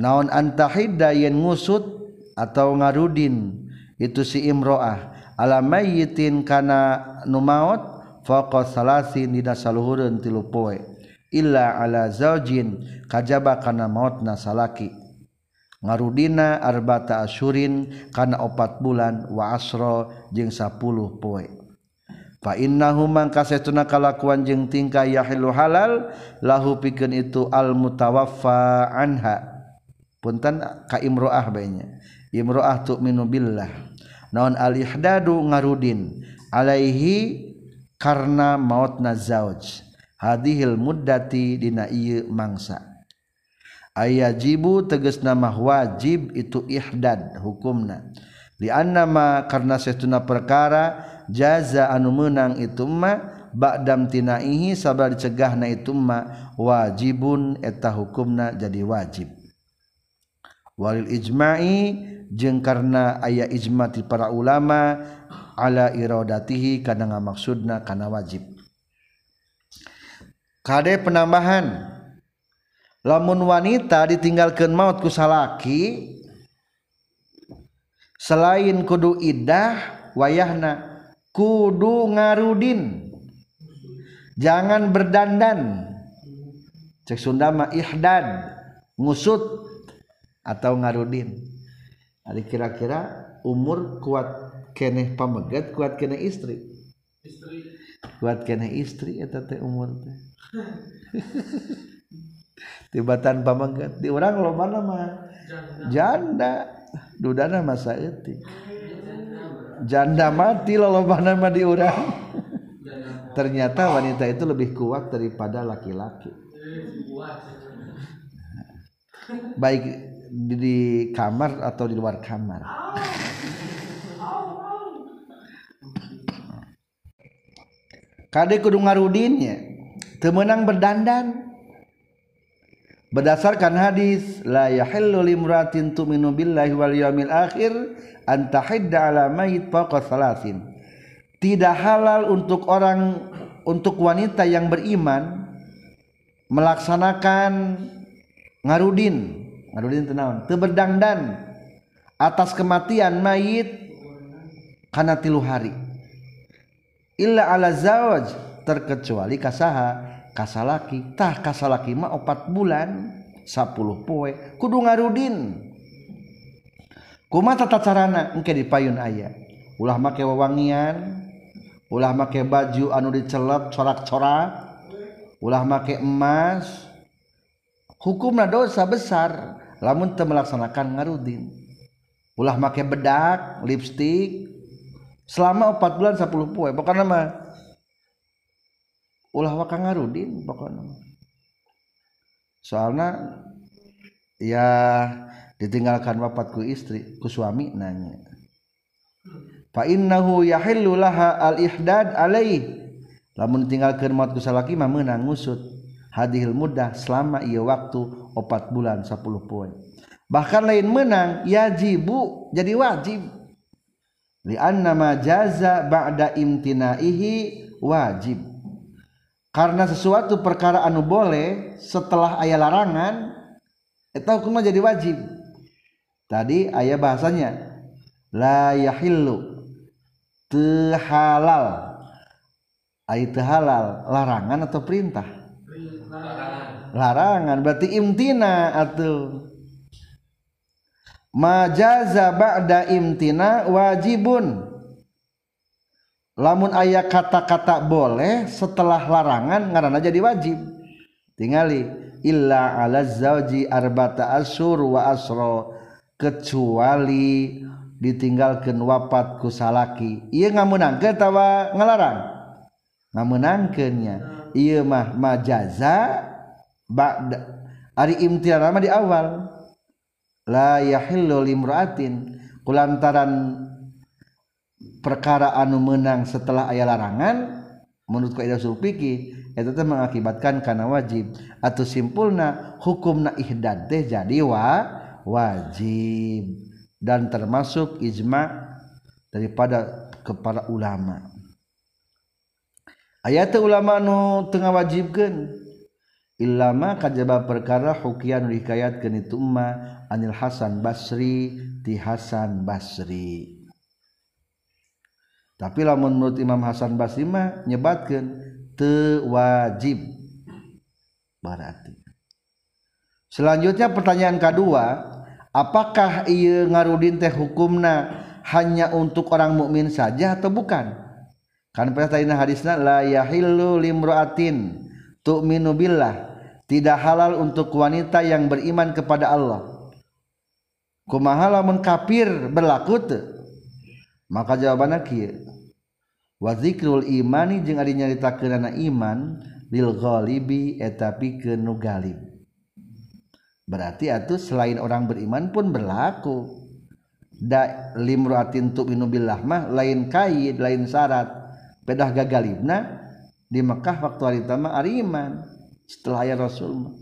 Naon antahidda yen ngusut atau ngarudin itu si imro'ah. Ala mayyitin kana nu maot faqas salasin dina saluhureun tilu poe. illa ala zaujin kajaba kana maut nasalaki ngarudina arbata asyurin kana opat bulan wa asro jeung sapuluh poe. Fa innahu mangka setuna kalakuan jeung tingkah yahilu halal lahu pikeun itu al mutawaffa anha. Punten ka imroah bayinya. Imroah tu'minu billah. Naon al ihdadu ngarudin? Alaihi karena maut na zauj hadihil muddati dina ieu mangsa. Ayajibu tegas nama wajib itu ihdad hukumna. Di annama karena setuna perkara jaza anu menang itu ma ba'dam tinaihi sabar dicegahna itu ma wajibun eta hukumna jadi wajib. Walil ijma'i jeung karena aya ijma ti para ulama ala iradatihi kana ngamaksudna kana wajib. Kade penambahan. Lamun wanita ditinggalkeun maut ku salaki selain kudu iddah wayahna kudu ngarudin. Jangan berdandan. Cek Sunda mah ihdad ngusut atau ngarudin. Ada kira-kira umur kuat kene pamegat kuat kene istri? Istri. Kuat kene istri eta teh umur teh tibatan pamegat di orang lo mana mah? Janda. Dudana masa etik janda mati lo mana mah di orang ternyata wanita itu lebih kuat daripada laki-laki. Baik di kamar atau di luar kamar? Kade kudu ngarudinnya temenang berdandan. Berdasarkan hadis la yahillu limratin tu'minu billahi wal yawmil akhir an tahidda ala mayit fawqa salasin. Tidak halal untuk orang untuk wanita yang beriman melaksanakan ngarudin. Berdangdan atas kematian mayit karena tilu hari. Illa ala zawaj terkecuali kasaha kasalaki. Tah kasalaki mah opat bulan 10 poe. Kudu ngarudin. Kuma tata carana? Engke dipayun aya. Ulah make wewangian ulah make baju anu dicelep corak-corak ulah make emas. Hukumna dosa besar lamun teu melaksanakan ngarudin. Ulah make bedak lipstik selama 4 bulan 10 poe. Pokoknya mah ulah waka ngarudin pokoknya. Soalnya ya ditinggalkan wapatku istri ku suami nanya. Fa innahu yahillu laha al ihdad alaih lamun tinggalkeun maut ku salaki mah meunang ngusut. Hadhil mudah selama ieu waktu 4 bulan 10 poe bahkan lain menang yajibu jadi wajib. Lianna ma jaza ba'da imtinaihi wajib karena sesuatu perkara anu boleh setelah ayat larangan itu hukumnya jadi wajib. Tadi ayat bahasanya la yahillu tehalal ayat halal larangan atau perintah? Larangan. Larangan berarti imtina atau majaza ba'da imtina wajibun lamun ayat kata-kata boleh setelah larangan ngaranna jadi wajib. Tingali illa ala zauji arbata asyur wa asro kecuali ditinggalkan wafat ku salaki. Iya ngamunangkeun tawa ngalarang? Ngamunangkeunnya. Iya mah majaza ba'da ari imtina di awal. La yahillu limra'atin. Kulantaran perkara anu menang setelah ayah larangan menurut kaidah usul fikih eta teh mengakibatkan karena wajib. Atau simpulna hukumna ihdad teh jadi wa wajib. Dan termasuk ijma daripada kepala ulama. Ayat ulama nu tengah wajibkan ilama kajaba perkara hukian hikayat itu ma anil Hasan Basri ti Hasan Basri. Tapi lamun menurut Imam Hasan Basri mah nyebatkeun teu wajib berarti. Selanjutnya pertanyaan kedua apakah ieu ngarudin teh hukumna hanya untuk orang mukmin saja atau bukan? Kan pertanyaan hadisna la yahillu limra'atin tu'minu billah. Tidak halal untuk wanita yang beriman kepada Allah. Kumaha lamun kafir berlaku teu maka jawaban wazikrul imani jeung ari nyaritakeunana iman lil ghalibi eta pikeun nu galib. Berarti atuh selain orang beriman pun berlaku. Da limruatin tu'minu billah mah lain kaid lain syarat. Pedah gagalibna di Mekah waktu hari tama ari iman setelah ayat Rasul mah.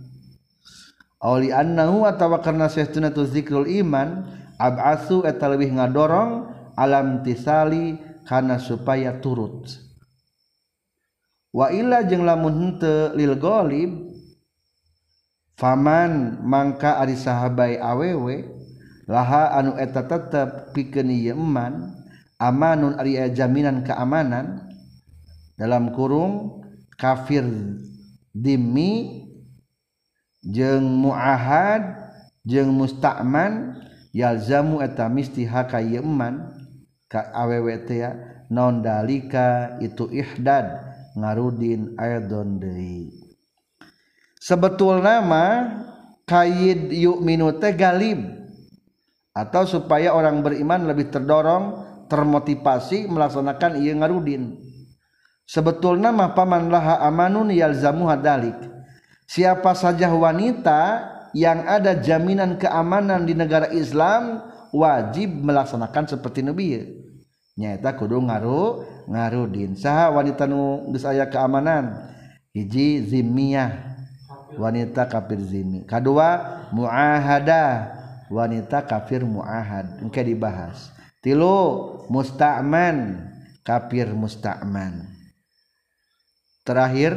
Auli annahu atawa karena tu zikrul iman ab'asu eta leuwih ngadorong alam tisali karena supaya turut. Waila jeng lamun hente lil golib faman mangka ari sahabai awewe laha anu eta tetep pikeun iman amanun ari jaminan keamanan dalam kurung kafir dimi jeng muahad jeng musta'man yalzamu eta mistiha ka iman teh ya. Non dalika itu ihdad ngarudin aidon deui. Sebetul nama kayid yu'minu teh galib atau supaya orang beriman lebih terdorong termotivasi melaksanakan ieu ngarudin. Sebetulnya mah paman laha amanun yalzamu hadalik. Siapa saja wanita yang ada jaminan keamanan di negara Islam wajib melaksanakan seperti Nabi. Nyaita kudu ngaruh ngarudin saha wanita nu geus aya keamanan? Hiji zimmiyah wanita kafir zimmi kedua muahada wanita kafir muahad. Engke dibahas. Tilu musta'man. Kafir musta'man. Terakhir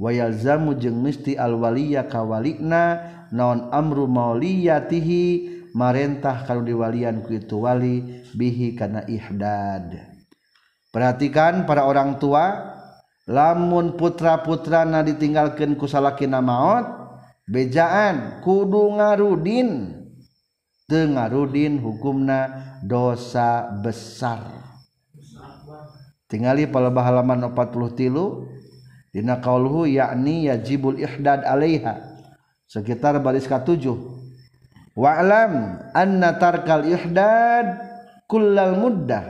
wayalzamu jeung mesti alwaliya kawalina non amru mauliyatihi marentah kalau diwalian ku itu wali bihi karena ihdad. Perhatikan para orang tua lamun putra-putra na ditinggalkan kusalakina maut bejaan kudu ngarudin. Tengarudin hukumna dosa besar. Tingali pada halaman 40 tilu dina kauluhu yakni yajibul ihdad alaiha sekitar baris ka 7 wa'lam anna tarkal ihdad kullal muddah.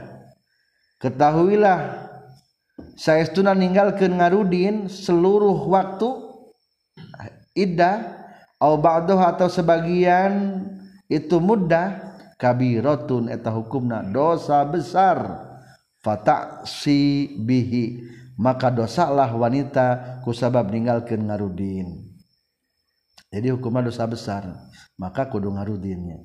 Ketahuilah saestuna ninggalkeun ngarudin seluruh waktu iddah au ba'dahu atau sebagian itu mudah kabiratun eta hukumna dosa besar. Fata'si bihi maka dosalah wanita kusabab meninggalkan ngarudin. Jadi hukuman dosa besar maka kudu ngarudinnya.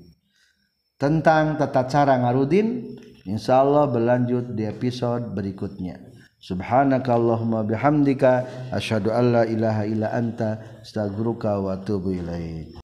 Tentang tata cara ngarudin Insya Allah berlanjut di episode berikutnya. Subhanakallahumma bihamdika asyhadu alla ilaha illa anta astaghfiruka wa atubu ilaik.